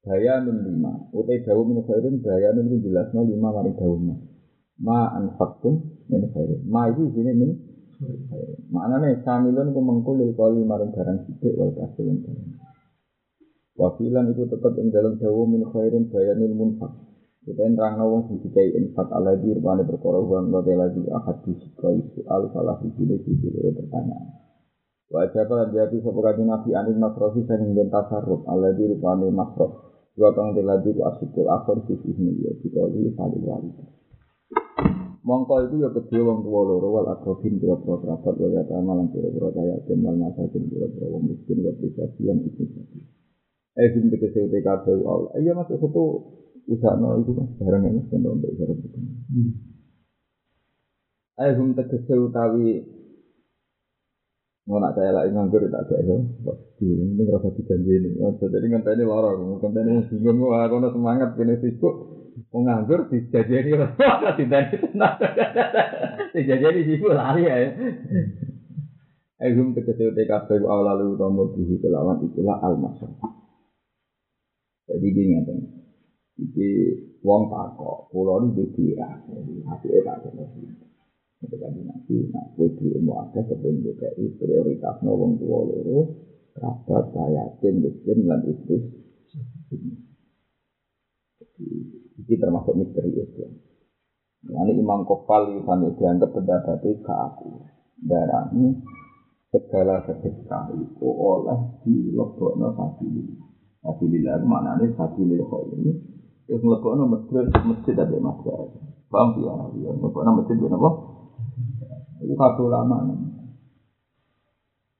Bayanun lima. Utai dawu min khairin bayanun ku jelasno lima maring dawu ma. Anfaqtum min khairin. Ma itu sini min khairin. Maknane samilun ku mengkulil kali maring barang sithik wal kasilun barang. Wafilan itu tetap ing dalam dawa min khairin bayanil munfak. Kita nerang wong sing dikai infak ala di rupane perkara uang lote lagi disikai soal salah siji ne siji loro pertanyaan. Wa jaba lan jati sapa kanjeng Nabi anil masrofi sing ben tasarruf ala di rupane masrof. Wa kang teladi ku asyikul akhir sisi ini ya dikoli salih wali. Mongko itu ya kedua wong tua loro wal akrobin kira kerabat wal yatama kira kira kaya masakin wong miskin wa lan ibnu Eh sing tegese TKP Allah. Iya mas itu usaha no itu mas barang ini kan untuk usaha itu. Eh tegese utawi mau nak saya lagi nganggur tak ada itu. Ini ini rasa dijanji ini. Jadi ngenteni lara, ngenteni wong bingung wah kono semangat kene sibuk. Wong nganggur dijajani ora ditani tenang. Dijajani sibuk lari ya. Eh sing tegese TKP Allah lalu utama bihi kelawan itulah al-masyarakat. Jadi gini ngeten. Iki wong takok, kula nu duwe ya. Jadi hati tak kena sih. Itu kan nanti nak kowe duwe mau ada kepen DKI prioritas no wong tua loro, kerabat yatim miskin lan itu. Jadi termasuk misteri itu. Ini Imam Kopal itu dianggap pendapatnya ke aku. Darahnya segala sedekah itu oleh dilebokno satu Sabilillah itu maknanya sabilil khairi. Terus ngelebokno masjid masjid ada masalah. Paham ya? Ya ngelebokno masjid itu apa? Itu kabeh ulama.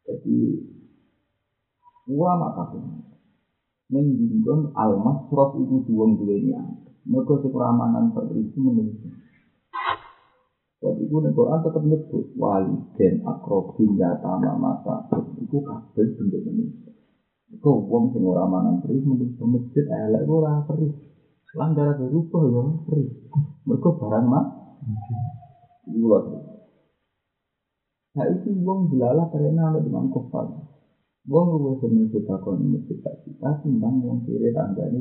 Jadi ulama kabeh menjinggon al-masraf itu duwong duwenya. Mereka sekeramanan seperti itu menunggu. Sebab itu nih Quran tetap nyebut waliden akrobin yatama masa itu kabel bentuk manusia. Itu wong sing ora mangan perih mung ke masjid elek ora perih. Lan darah berubah ya perih. Mergo barang mak. Iku Nah itu wong dilala karena ada dengan kofal. Wong luwe seneng ning masjid kita timbang wong kiri tanggane.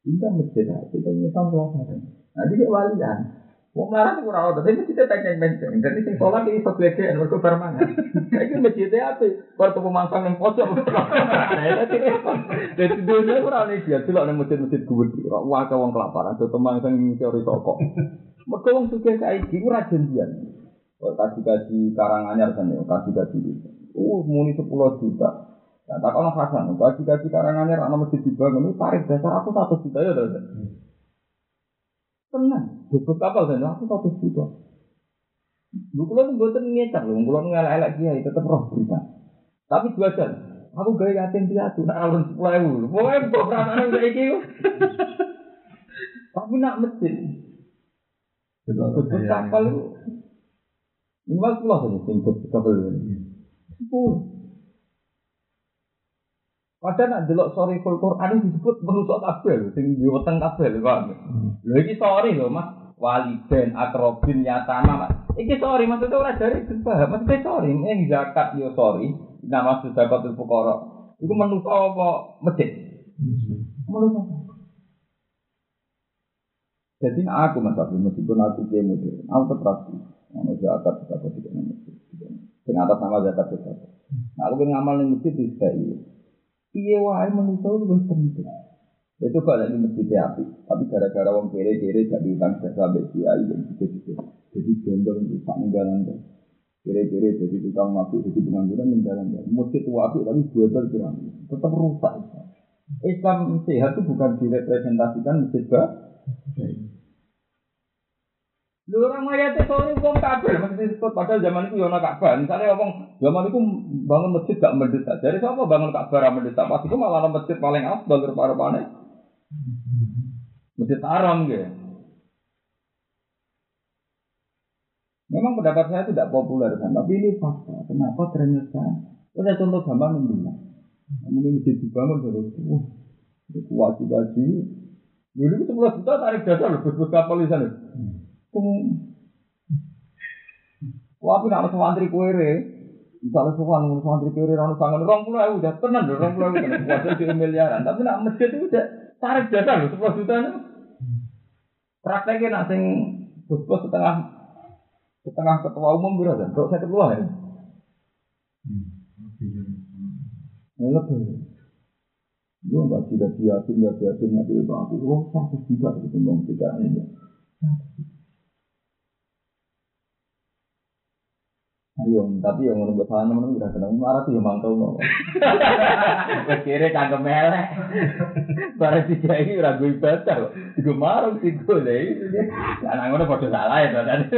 Tidak masjid kita nyesal pelajaran. Nah jadi walian. Wong marah itu kurang ada, tapi kita tanya menceng. Jadi sing sholat ini gede, mereka bermangan. Ini masjidnya apa? Kalau tuh pemangsang yang pojok. Jadi dunia kurang nih dia, tidak ada masjid-masjid gue. Wah, wong kelaparan, tuh pemangsang yang teori toko. Mereka wong suka kayak gini, rajin dia. Kasih-kasih karanganyar kan ya, kasih-kasih itu. Uh, muni sepuluh juta. Ya, tak kalau hasan, kasih-kasih karanganyar, anak masjid dibangun, tarif dasar aku satu juta ya, Tenang, bubut kapal dan aku satu juta. Lu kulo tuh buatan ngecak loh, kulo ngelak elak kiai tetap roh berita. Tapi dua jam, aku gaya yatim piatu, nak alun sepuluh ribu. Pokoknya beberapa kayak gitu. Tapi nak mesin. Bubut kapal itu. Lima puluh saja, bubut kapal itu. Sepuluh. Padahal nak delok sorry full Quran disebut merusuk kabel, sing diweteng kabel kok. Lho iki sorry lho Mas, waliden akrobin yatama Mas. Iki sorry maksudnya ora dari paham, maksudnya sorry, yang zakat yo sorry, nama itu fuqara. Iku menungso apa masjid? Menungso. Jadi aku mas Abdul meskipun aku dia modern, aku tetap Ono zakat zakat tidak masjid. Sing atas nama zakat zakat. Nah, aku pengen ngamal ning masjid di Iya wae manusia itu lebih penting. Itu kalau di masjid api, tapi gara-gara wong kere-kere gak diutang jasa sampai kiai dan gitu-gitu. Jadi gendol rusak ninggalan deh. Kere-kere jadi tukang mabuk, jadi pengangguran ninggalan deh. Masjid tua api tapi dua berkurang, tetap rusak. Islam sehat itu bukan direpresentasikan masjid baik. Lu orang mayatnya soalnya wong kabel, maksudnya disebut padahal zaman itu yana Ka'bah. Misalnya ngomong zaman itu bangun masjid gak mendesak. Jadi siapa bangun Ka'bah ra mendesak? Pas itu malah masjid paling afdal mana? Masjid haram gitu. Memang pendapat saya tidak populer kan, tapi ini fakta. Kenapa ternyata? Ada contoh gampang membilang. Mungkin masjid dibangun terus, wah, Wajib haji. Dulu itu sepuluh juta tarik dasar bus-bus kapal di sana. Wah, aku nak masuk antri kuere. Misalnya sopan ngurus antri kuere, orang sangat orang pulau aku udah tenang orang pulau aku kan kuasa di miliaran. Tapi nak masjid itu udah tarik dasar loh, sepuluh juta itu. Prakteknya nak sing bus-bus setengah setengah ketua umum berapa? Kalau saya ketua ya. Lebih. Yo nggak tidak siapin, nggak siapin nanti itu aku. Oh, satu juta itu bang tiga ini. Ayo, tapi yang menurut saya teman-teman udah kenal marah tuh yang mangkal mau. Kira kagak melek. Barang tiga ini ragu ibadah, juga marah sih gue deh. Anak ngono pada salah ya, tadi.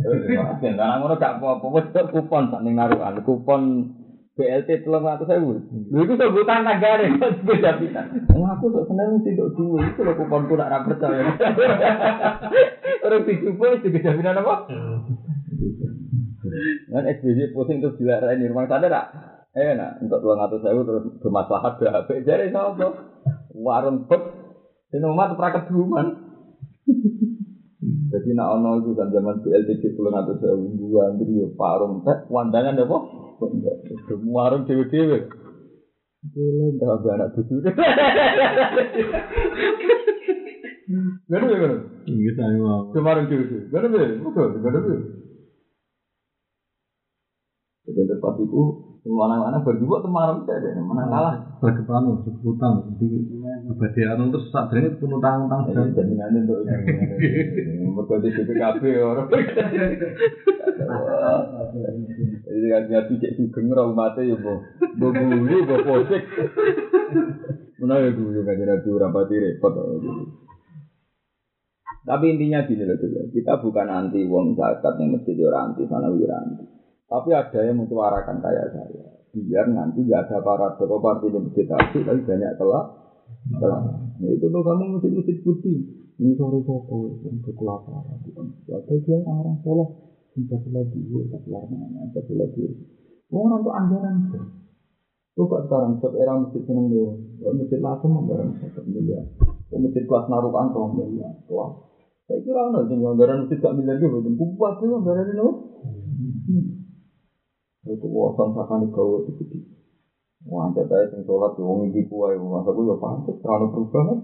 Jadi, karena ngono gak apa-apa, kupon sak ning narukan, kupon BLT telung ratus ribu. Lha iku sebutan negara kok beda aku kok seneng sih dok duwe itu lho kuponku nak ra percaya. Orang dijupuk itu jaminan apa? Kan SBY pusing terus dilarai di rumah sana tak? Eh nak untuk telung ratus ribu terus bermaslahat berapa? Jadi sama warung pet, sini umat perakat duluan. Jadi nak ono itu kan zaman BLT puluh atau seribu antri ya parung teh wandangan apa? Semua warung dewe dewe. Gila nggak ada anak cucu. Gak ada gak Iya saya mau. Kemarin dewe. Gak ada betul gak ada Jadi tempat itu semua anak-anak berdua kemarin ada mana kalah. Berkepan untuk utang. Jadi abadi anu terus saat ini pun utang utang. Jadi jaminan untuk mereka di BPKB orang. Jadi kan ngerti cek sugeng ra umate ya mbok. Mbok guyu mbok posik. Menawa guyu kan nabi ora pati repot. Tapi intinya gini loh dulu. Kita bukan anti wong zakat yang mesti orang anti sana wiranti. Tapi ada yang menyuarakan kayak saya. Biar nanti gak ada para partai yang masjid tapi tapi banyak telah. Telah. Nah, itu tuh kamu mesti mesti bukti. Ini sore toko yang kekelaparan. Ada dia orang soleh. Tidak lagi, tidak lagi, tidak lagi. Orang tuh anggaran. Coba sekarang, setiap era masjid seneng dewa. Masjid langsung anggaran satu miliar. Masjid kelas narukan tuh miliar. Wah, saya kira ada sing anggaran masjid gak miliar gitu. Kupas tuh anggaran itu. Itu wawasan sakan di kau itu gede. Wah, ada saya sing sholat wong ibu kuai. Masa gue ya pantas, terlalu perubahan.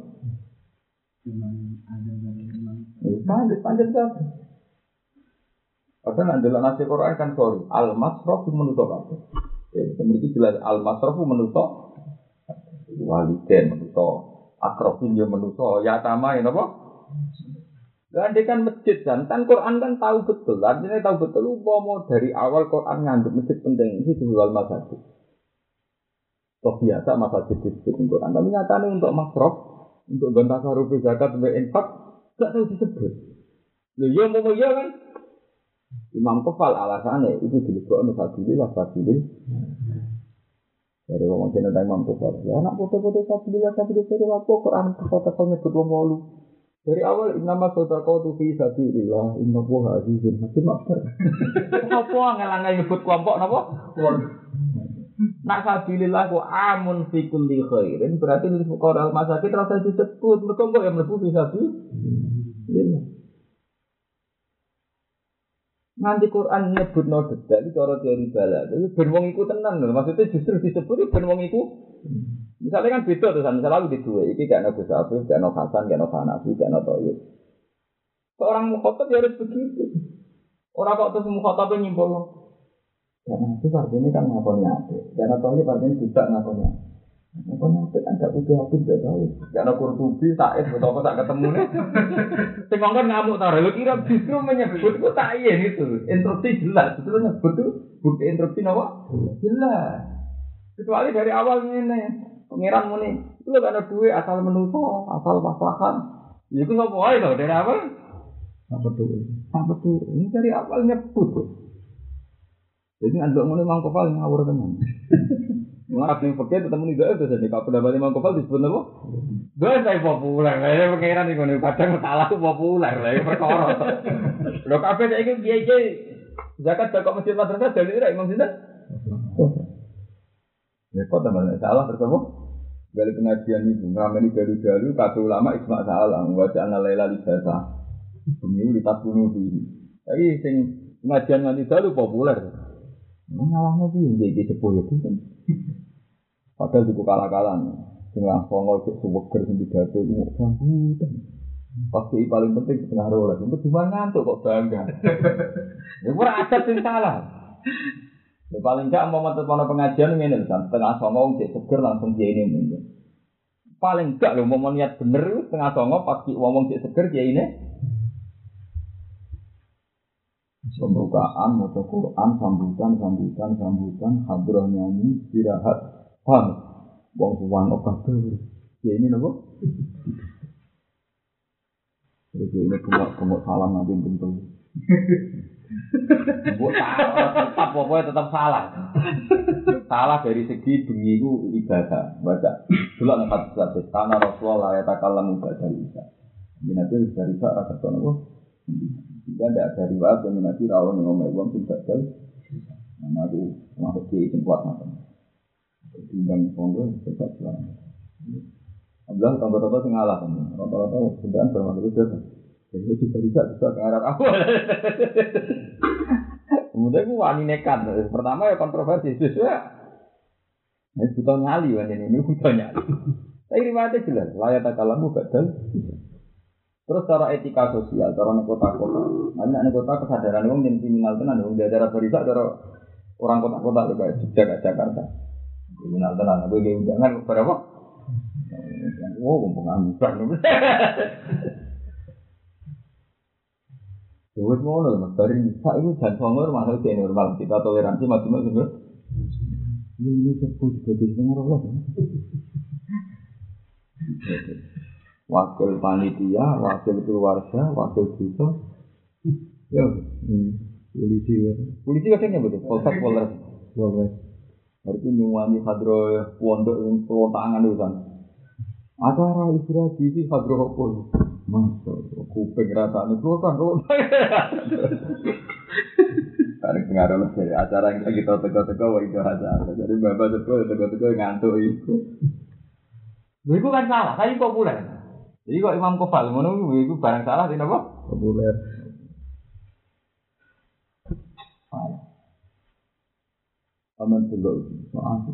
Pantas, pantas kan. Padahal nanti nasi Quran kan sorry, al masrof menutup apa? Ya, memiliki jelas al masrof menutup waliden menutup akrofin dia menutup ya tama ini apa? Dan dia kan masjid kan, kan Quran kan tahu betul, artinya tahu betul. mau dari awal Quran nganggap masjid penting ini jual masjid. Toh biasa masjid disebut di Quran, tapi nyatanya untuk masrof, untuk gantah sarupi zakat, untuk infak, gak tahu disebut. Loh, ya mau ya kan, Imam Kefal alasannya itu dilebok sabilillah sabilillah. Dari wong jeneng Imam Kefal. Ya anak foto-foto sabilillah sabilillah dari apa Quran kata-kata nyebut wong walu. Dari awal nama saudara kau tuh fi sabilillah inna huwa azizun hakim akbar. Apa ngelangai nyebut kelompok napa? Nak sabilillah ku amun fi kulli khairin berarti lil fuqara masakin rasa disebut mergo kok yang mlebu fi sabilillah. Nanti Quran nyebut no detail itu cara teori bala. Jadi ben wong iku tenan lho. Maksudnya justru disebut itu ben wong iku. Misalnya kan beda tuh, misalnya aku di dua, ini gak ada Gus Afif, gak ada Hasan, gak ada Hanafi, gak ada Toyib. Seorang mukhotob ya harus begitu. Orang kok terus mukhotob nyimpul. Karena itu artinya kan ngakoni apa? Karena Toyib artinya tidak ngakoni Ngakoni apa kan gak butuh apa gak tahu. Gak ada kurtubi, said, betul apa tak ketemu nih. Sing ngomong ngamuk taruh, lu kira justru menyebut tak iya itu. Interupsi jelas, itu nyebut itu bukti interupsi apa? Jelas. Kecuali dari awal ini. Pangeran muni, itu lo ada duit asal menuso, asal maslahan. Ya itu nggak boleh loh dari awal. Apa tuh? Apa tuh? Ini dari awal nyebut. Jadi andok muni mang kepal ngawur teman. Ngarap nih pakai ketemu nih gak jadi kalau pendapat mang kepal disebut apa? Gue saya populer, saya pangeran nih gue kadang salah tuh populer lah, perkara. Lo kafe saya ini dia zakat zakat masjid madrasah dari Imam Sinten. Repot teman salah terus apa? Balik pengajian itu, ngameni dalu-dalu, kata ulama isma salah, wajah lela libasa. Pemilu di tas bunuh diri. Tapi sing pengajian nganti dalu populer. Ini ngalahnya sih, jadi sepuh itu kan. Padahal juga kalah-kalah. Sing langsung cek suweger sing pidato itu mau sambutan. Pasti paling penting setengah rolas. Untuk cuma ngantuk kok bangga. Ya ora ada sing salah. Ya, paling enggak mau metu kono pengajian ngene lho, San. Tengah songo cek seger langsung dia ini mungkin. Paling enggak lho mau niat bener itu tengah songo pas ki ngomong cek seger dia ini. Pembukaan, mau Quran, sambutan, sambutan, sambutan, hadroh nyanyi, istirahat, paham? Wong obat tuh. Ya ini nopo. Terus ini kemuk kemuk salam nanti bentuk. Buat tetap pokoknya tetap salah. salah dari segi bengi ibadah. Baca dulu nih kata satu. Karena Rasulullah ya takalam ibadah bisa. Ini nanti dari saya rasa nopo. Jika tidak ada riwayat yang nanti rawon yang ngomong uang tidak jauh. Nah itu masuk di sing kuat macam. Timbang songgo tetap jalan. Abdullah tambah-tambah sing ngalah kan. Rata-rata sudah bermakna itu Jadi itu bisa juga ke arah aku. Kemudian aku wani nekat. Pertama ya kontroversi. Sesuai. Ini butuh nyali kan ini. Butuh nyali. Tapi riwayatnya jelas. Layak tak kalamu badal. Terus cara etika sosial, cara nih kota-kota. Nanti nih kota kesadaran orang yang kriminal tenan, orang di daerah berita, cara orang kota-kota juga Jogja Jakarta. Kriminal tenan, gue gak jangan berapa? Wow, pengangguran. Dewa ngono lho, Mas. Dari bisa itu jan songo masalah di normal. Kita toleransi maksimal sebenarnya. Ini ini juga di tengah Allah. Wakil panitia, wakil keluarga, wakil desa. Ya, polisi ya. Polisi katanya betul. Polsek Polres. Polres. Itu nyuwani hadro pondok yang pelontangan itu kan. Acara istirahat di hadro apa? Masa, kuping rasanya pelotan, pelotan. Tarik pengaruh lah dari acara yang kita teko-teko, wah itu acara. Jadi bapak teko, teko-teko ngantuk itu. Iku kan salah, tapi populer. Jadi kok Imam Kofal ngono itu barang salah tidak apa? Populer. Aman dulu soal.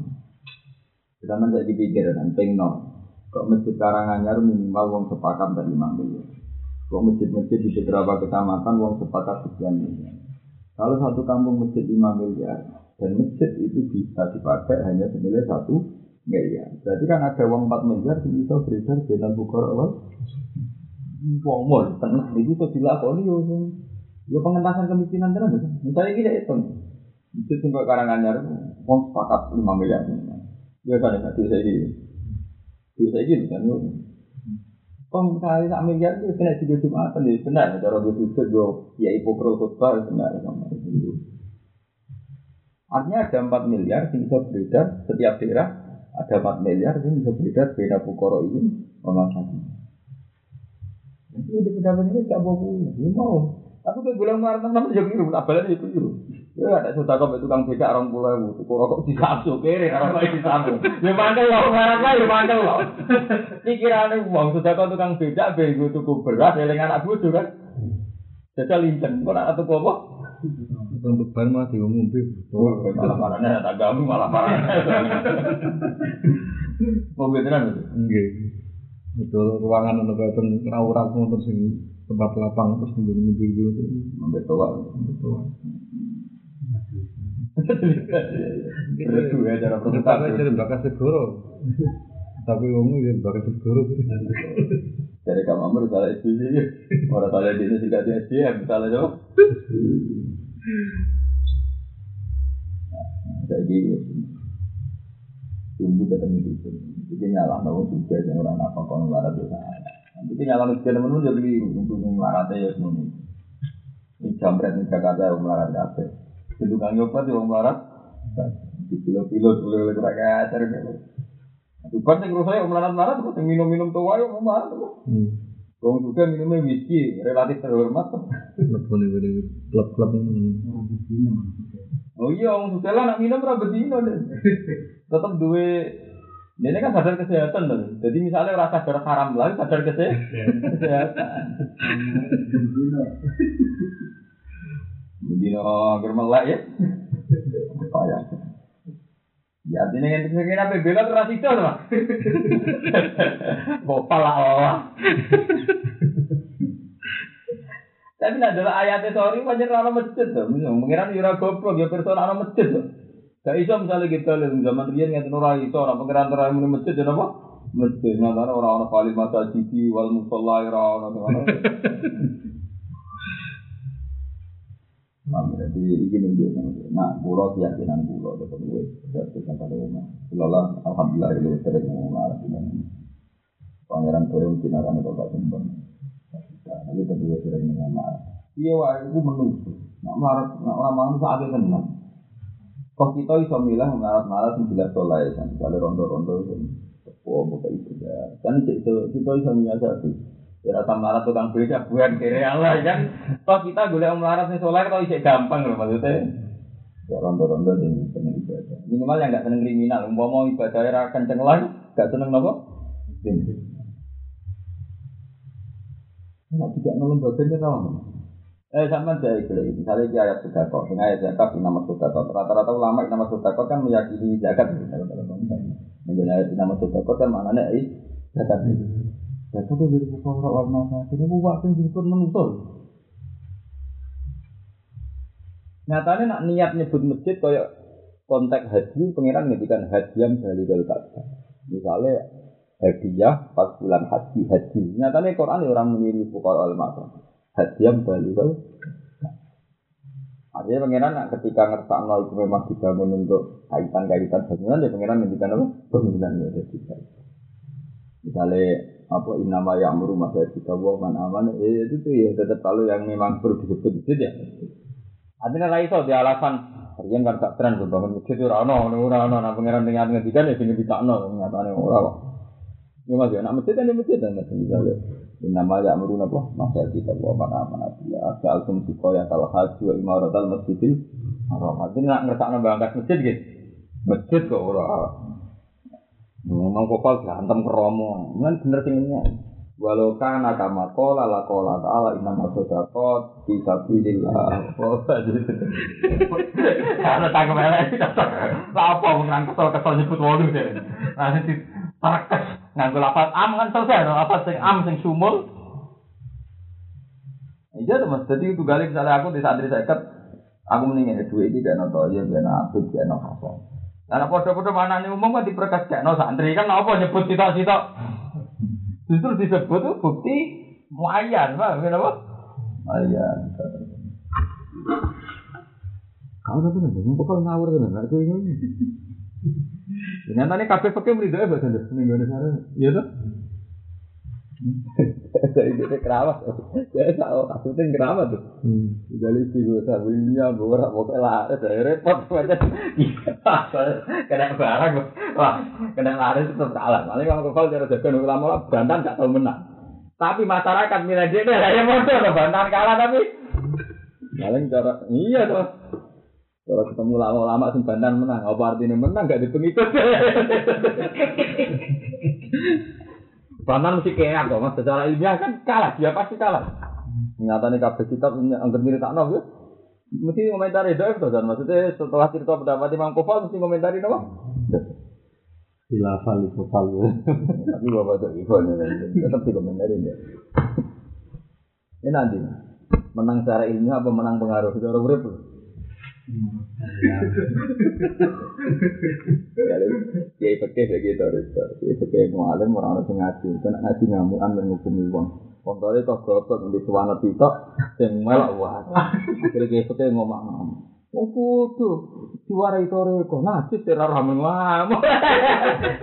Kita men saya dipikir kan pengno. Kok masjid Karanganyar minimal wong sepakat dari lima miliar. Kok masjid-masjid di beberapa kecamatan wong sepakat sekian miliar. Kalau satu kampung masjid 5 miliar dan masjid itu bisa dipakai hanya senilai satu miliar. Berarti kan ada uang 4 miliar yang bisa beredar dengan bukor awal. Wong mul, tenang, itu kok dilakoni yo. Ya pengentasan kemiskinan tenan ya. Misalnya kita hitung. Masjid sing kok Karanganyar wong sepakat 5 miliar. Ya kan ya, bisa gitu. Bisa gitu kan. Kong kali sak miliar itu kena tiga jumatan jadi benar. Cara gue tutup gue ya hipokro khutbah benar. Artinya ada 4 miliar yang bisa beredar setiap daerah. Ada 4 miliar yang bisa beredar beda bukoro ini satu. Jadi di pedagang ini tidak mau ini mau. Aku tuh bilang marah teman jadi biru, abalnya itu biru. Ya ada sudah kau tukang becak orang pulau itu, kok rokok di kampung kiri, orang lain di samping. Ya mantel loh, marah lah, ya mantel loh. Pikirannya uang sudah kau tukang becak, bego tuku beras, eling anak bucu kan. Jajal lincen, kok nak tuku? Untuk ban mah diumumkan. Oh, malah marahnya tak gamu, malah marahnya. Mau beneran itu? Nggih. Betul ruangan untuk kayak rawuran terus sing tempat lapang terus menjadi mobil gitu. Sampai tua. Betul. Terus ya cara presentasi. jadi bakas segoro. Tapi wong iki bakas segoro. Dari kamu amur salah SBY, orang salah di Indonesia juga di SBM, salah jauh. Kayak gitu. Tunggu ketemu itu. Jadi nyala tahu juga yang orang apa kalau melarat itu Nanti nyala nih temen-temen jadi untuk melarat ya semua. Ini jambret di Jakarta yang melarat kafe. Itu kan nyoba yang melarat. Di pilot-pilot boleh kurang ajar. Bukan yang rusak yang melarat-melarat, minum-minum tua yang melarat. Wong juga minumnya whisky, relatif terhormat. Ini klub-klub. Oh iya, orang sudah lah nak minum berapa dino deh. Tetap duwe ini kan sadar kesehatan tuh. Jadi misalnya rasa sadar haram lagi sadar kesehatan. Begini agar melek ya. Apa ya? Ya artinya yang dikira apa bela itu tuh. Bopal lah Allah. Tapi nak adalah ayatnya sorry banyak orang masjid tuh. Mengira yura goblok ya personal orang masjid tuh. Gak iso misalnya kita lihat zaman rian nggak ora iso orang pengiran terakhir muni masjid dan apa? Masjid. Nah, karena orang-orang paling masa cici wal musola orang orang Nah, jadi ini nunjuk Nah, pulau keyakinan pulau tetap gue tetap kata rumah. Pulau alhamdulillah itu sering ngomong arah ini. Pangeran Korea mungkin akan itu gak sembang. Tapi tetap gue sering ngomong arah. Iya, wah, itu menunggu. Nak melarat, nak malam saat itu tenang. Kok kita bisa milah melarat-melarat sembilan soleh kan? Kalau rondo-rondo itu, oh, bukan itu ya. Kan itu kita bisa milah satu. Ya rasa melarat tukang beda bukan kiri Allah kan. Toh kita boleh melarat nih soleh kalau isek gampang loh maksudnya. Ya rondo-rondo yang seneng ibadah. Minimal yang nggak seneng kriminal. Umpama mau ibadahnya ra kenceng lagi, nggak seneng apa? Nah, tidak nolong bagiannya tau Eh sama saya itu misalnya di ayat sudah kok, dengan ayat zakat di nama sudah kok. Rata-rata ulama di nama sudah kok kan meyakini zakat. Dengan ayat di nama sudah kok kan maknanya eh zakat. Zakat itu dari orang warna satu ini buat yang disebut menusul. Nyatanya nak niat nyebut masjid kayak konteks haji, pengiran ngedikan hadiam dari Ka'bah. Misalnya hadiah pas bulan haji haji. Nyatanya Quran ya orang meniru pukul al hadiam bali kau. Artinya pengiran nak ketika ngerasa itu memang dibangun untuk kaitan-kaitan bangunan ya pengiran ngendikan apa? Bangunan ya jadi. Misalnya apa inama yang merumah saya kita buat mana mana eh itu tuh ya tetap kalau yang memang perlu disebut itu ya. Artinya lah itu di alasan kalian kan tak tren bangun masjid itu rano, rano, nah pengiran dengan ngendikan ya no, nyatanya orang. Ya mas ya, nak masjid kan ya masjid misalnya Nama ya meruna apa? Masa kita bawa mana mana dia. Asal altum siko yang salah haji wa imarat al masjidil haram. Artinya nak nambah angkat masjid gitu. Masjid kok orang. Ngomong kopal gantem keromo. Kan bener tingginya. Walau kana kama kola la kola ta'ala inna masodakot bisa pilihlah. Oh, jadi karena tanggung melek apa menang kesel kesel nyebut walu deh. Nanti Parakes nganggo lafaz am kan selesai lafaz sing am sing sumul. Iya mas, jadi itu kali misalnya aku di santri seket, aku mendingin dua ini gak nonton ya gak nafsu gak nafsu. Karena podo-podo mana nih umum kan diperkas gak no santri kan apa nyebut cita-cita. Justru disebut tuh bukti muayyan, pak, kenapa? Muayyan. Kau tuh kan, pokoknya ngawur kan, nggak tuh ini. Ternyata nih kafe pakai merido ya bahasa. Indonesia, iya tuh. Saya itu kerabat, saya tahu kasusnya kerabat tuh. Jadi sih gue tahu ini ya gue orang mau kelar, saya repot banget. Kena barang, wah kena lari itu tetap kalah. Malah kalau kau cara jaga nunggu lama bantan gak tahu menang. Tapi masyarakat milih dia ya modal bantan kalah tapi. Malah cara iya tuh. Kalau ketemu lama-lama sing bantan menang, apa artinya menang gak di pengikut? bantan mesti kayak kok, mas. Secara ilmiah kan kalah, dia pasti kalah. Nyatanya kabeh kitab angker mirip tak ya. Mesti komentari doa itu kan maksudnya setelah cerita pendapat Imam Kofal mesti komentari apa? Hilafal itu fal. Tapi bapak tuh ikon tetap di komentari ya. Ini nanti menang secara ilmiah apa menang pengaruh secara urip? Kiai pakai kayak gitu, kiai pakai mualim orang orang ngaji, kan ngaji ngamuan dan ngukumi uang. Kontrolnya kok goblok di suwana titok, yang melak wah. Akhirnya kiai pakai ngomong Oh kudu suara itu reko najis teror ramen ngamuk.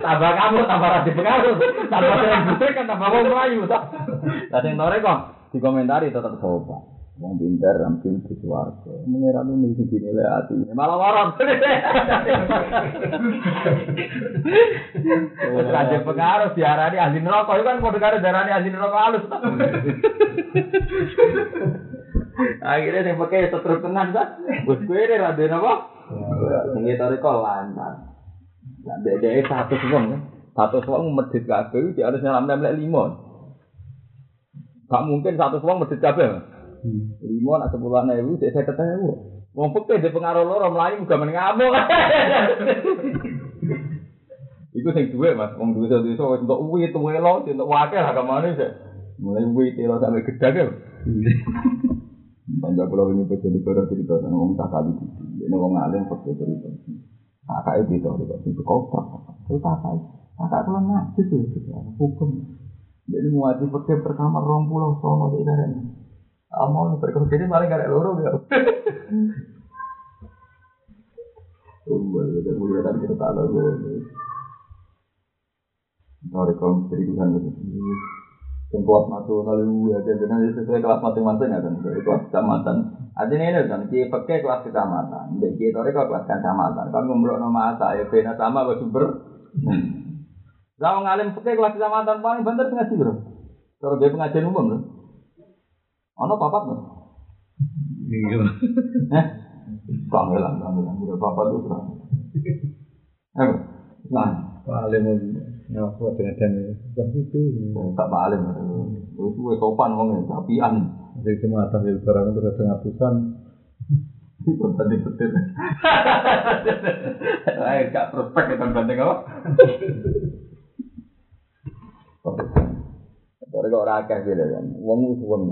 Tambah kamu tambah rasi pengaruh, tambah yang kan tambah mau melayu. Lah sing kok dikomentari tetap sopan. Wong pinter ramping di suarga. Mengira lu nih sing dinilai hati. Malah warak. Wes aja pengaruh diarani ahli neraka itu kan padha karo darani ahli neraka halus. Akhirnya yang pakai setruk tenan kan. Wes kowe ra dene apa? Sing toriko lancar. Nah, dede satu wong kan. Satu wong medit kabeh iki harus nyalam lek lima. Gak mungkin satu wong medit kabeh. Lima nak sepuluh ewu, saya ketemu. Wong pekeh di pengaruh loro melayu juga mengamuk. Iku sing duwe Mas, wong duwe duwe wis untuk uwi tuwe lo, untuk wakil lah ke mana sih. Mulai uwi telo sampai gedhe kan. Panjang pulau ini betul di kota cerita sama wong tak kali itu. Ini wong alim pekeh cerita. Kakak itu itu itu itu kotak. Itu kakak. Kakak pulang ngaji tuh hukum. Jadi mau ngaji pekeh pertama rong pulau sama di daerah Amal nih berkata jadi paling gak ada loro ya. Oh, ada mulia dan kita tak lalu. Sorry kalau misteri Tuhan itu. Yang kelas nasional itu ya, jadi sesuai kelas masing-masing ya kan. Dari kelas kecamatan. Artinya ini kan, kita pakai kelas kecamatan. Jadi kita itu kelas kecamatan. Kalau ngomong nama asa, ya beda sama bersumber. Kalau ngalim pakai kelas kecamatan paling bener ngaji bro. Kalau dia pengajian umum loh. Ono papat nggak? Iya. Eh, kamelan, kamelan, udah papat tuh serang. Eh, nah, Paling mau ngaku dengan dan tapi itu tak balik, itu gue sopan ngomongnya, tapian. dari kematan dari barang itu ada ngatusan Itu tadi betul. Eh, gak prospek kan banding apa? Tapi kok rakyat gitu kan, uang uang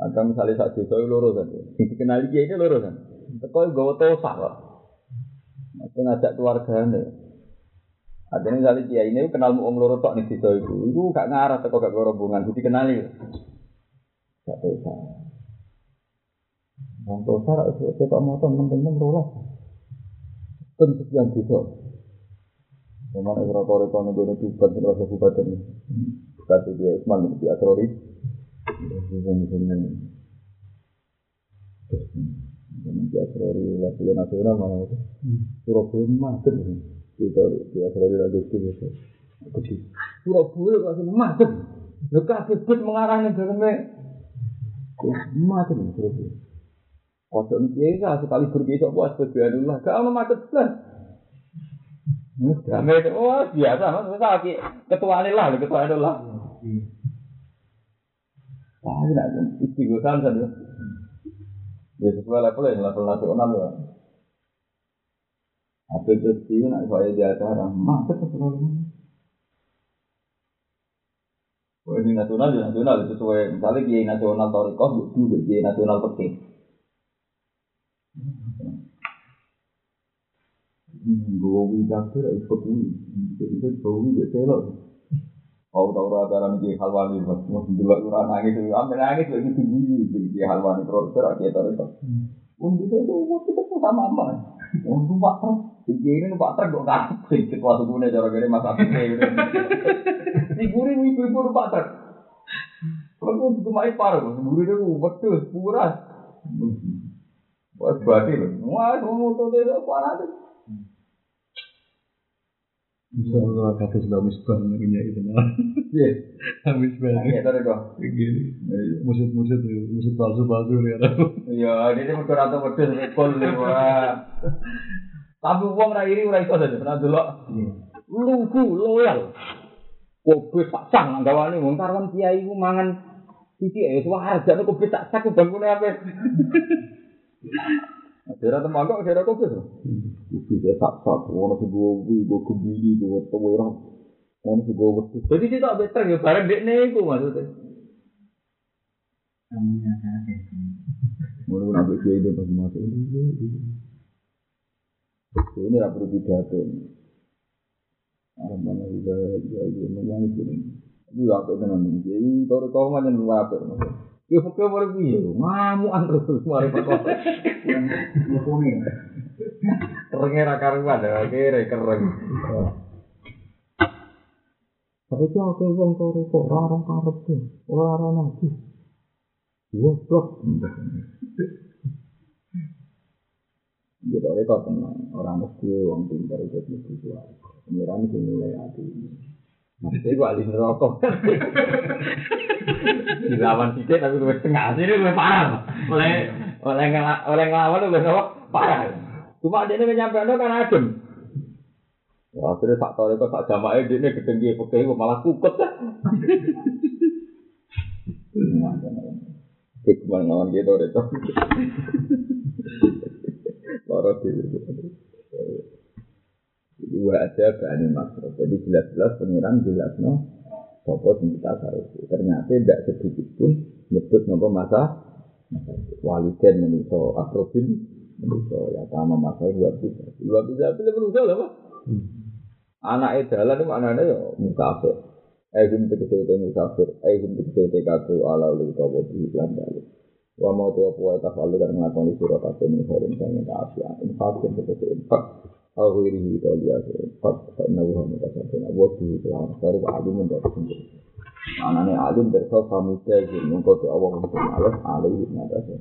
Ada misalnya saat desa itu loro kan, dikenali dia ini loro kan. Teko gawa tosa kok. Mesti ngajak keluarganya. Ada misalnya dia ini kenal om loro tok nih desa itu, itu gak ngarah teko gak rombongan, kenali. Gak tosa. Wong tosa rak sepak motor temen-temen rolas. Ten sekian desa. Memang ekor rekor nih gue bukan setelah kabupaten ini. Kata dia Usman wakil nasional malah itu. Surabaya macet. Kita lagi itu. Surabaya langsung macet. Macet Surabaya. Kodok ini sekali berbisa puas berbiadullah. Gak ada macet belas. Damai oh biasa, mas, ketua ini lah, ketua ini lah. Ah, ini ada kan saja. Ya sesuai level ya, level nasional ya. Apa itu sih, nak saya di acara, masa keseluruhan. Oh, ini nasional, ya nasional, sesuai, misalnya kiai nasional Torikoh, juga kiai nasional peti Gue wibatur ya ikut wih, jadi itu gue wih Kau tahu rata rata nih halwani, mas mau dulu kurang nangis, ambil nangis lagi tuh wih, jadi halwani terus terus kita itu. Untuk itu itu waktu itu sama apa? Untuk pak ter, jadi ini pak ter kan, sedikit waktu gue cara gini masa itu. Diguri ibu ibu pak ter. Kalau gue main parah, diguri itu betul, puras. Wah, berarti. Wah, mau tuh dia parah kalau kata sudah misbah namanya itu nah Iya. misbah Iya, tadi kok. gini musuh musuh musuh palsu palsu ya Iya, ini mesti rata wedhus rekol. Tapi wong ra iri ora iso saja, pernah delok. Lugu, loyal. Kobe tak sang gawane wong karwan kiai ku mangan iki ya kobe tak sak bangkune ape. Daerah tembakau, daerah kobe tuh. Kobe tak sak, wono sing gowi, go kembili, go tewera. Wono go wedhus. Jadi dia tak beter ya iku maksudnya. Mulai nabi kiai dia pasti masuk. Ini tidak perlu pidato. Alam mana juga ya ya menyanyi ini. Ini apa itu nanti? Jadi kalau kau macam apa? Ya pokoknya boleh piye? Ngamuan terus mari perkara. Kerengnya ra karuan, akhirnya kereng. Tapi itu aku wong tore kok ora ora karep. Ora ora nabi. Goblok. Oleh kau tenang, orang mesti wong pintar itu mesti kuat. Pengiran itu nilai hati. Maksudnya gue alih neraka. Dilawan sidik tapi gue setengah sini gue parah. Oleh oleh oleh ngelawan gue apa? Parah. Cuma dia ini nyampe kan adem. Ya, akhirnya tak tahu itu tak jamaah dia ini gedeng dia pakai malah kukut kan. Hikmah ngawan gitu itu. Para diri. Dua aja bani makro. Jadi jelas-jelas pengiran jelas no. Sopo sing kita harus. Ternyata tidak sedikit pun nyebut nopo masa waliden menuso akrobin menuso ya sama masa dua bisa dua bisa pilih menuso lah pak anak edalan itu anaknya ya musafir Ehum tegese ehum tegese te katu ala lu tawa di lan dalem. Wa mau te apa ta falu kan nglakoni sira kabeh min horin kang tak asia. Infak sing tegese infak. Al ghairi to liya infak fa inna wa ma tasabana wa tu la sari wa alim min dalem. Anane alim berso pamuka sing mungko te Allah mungkin alas alaihi nadasa.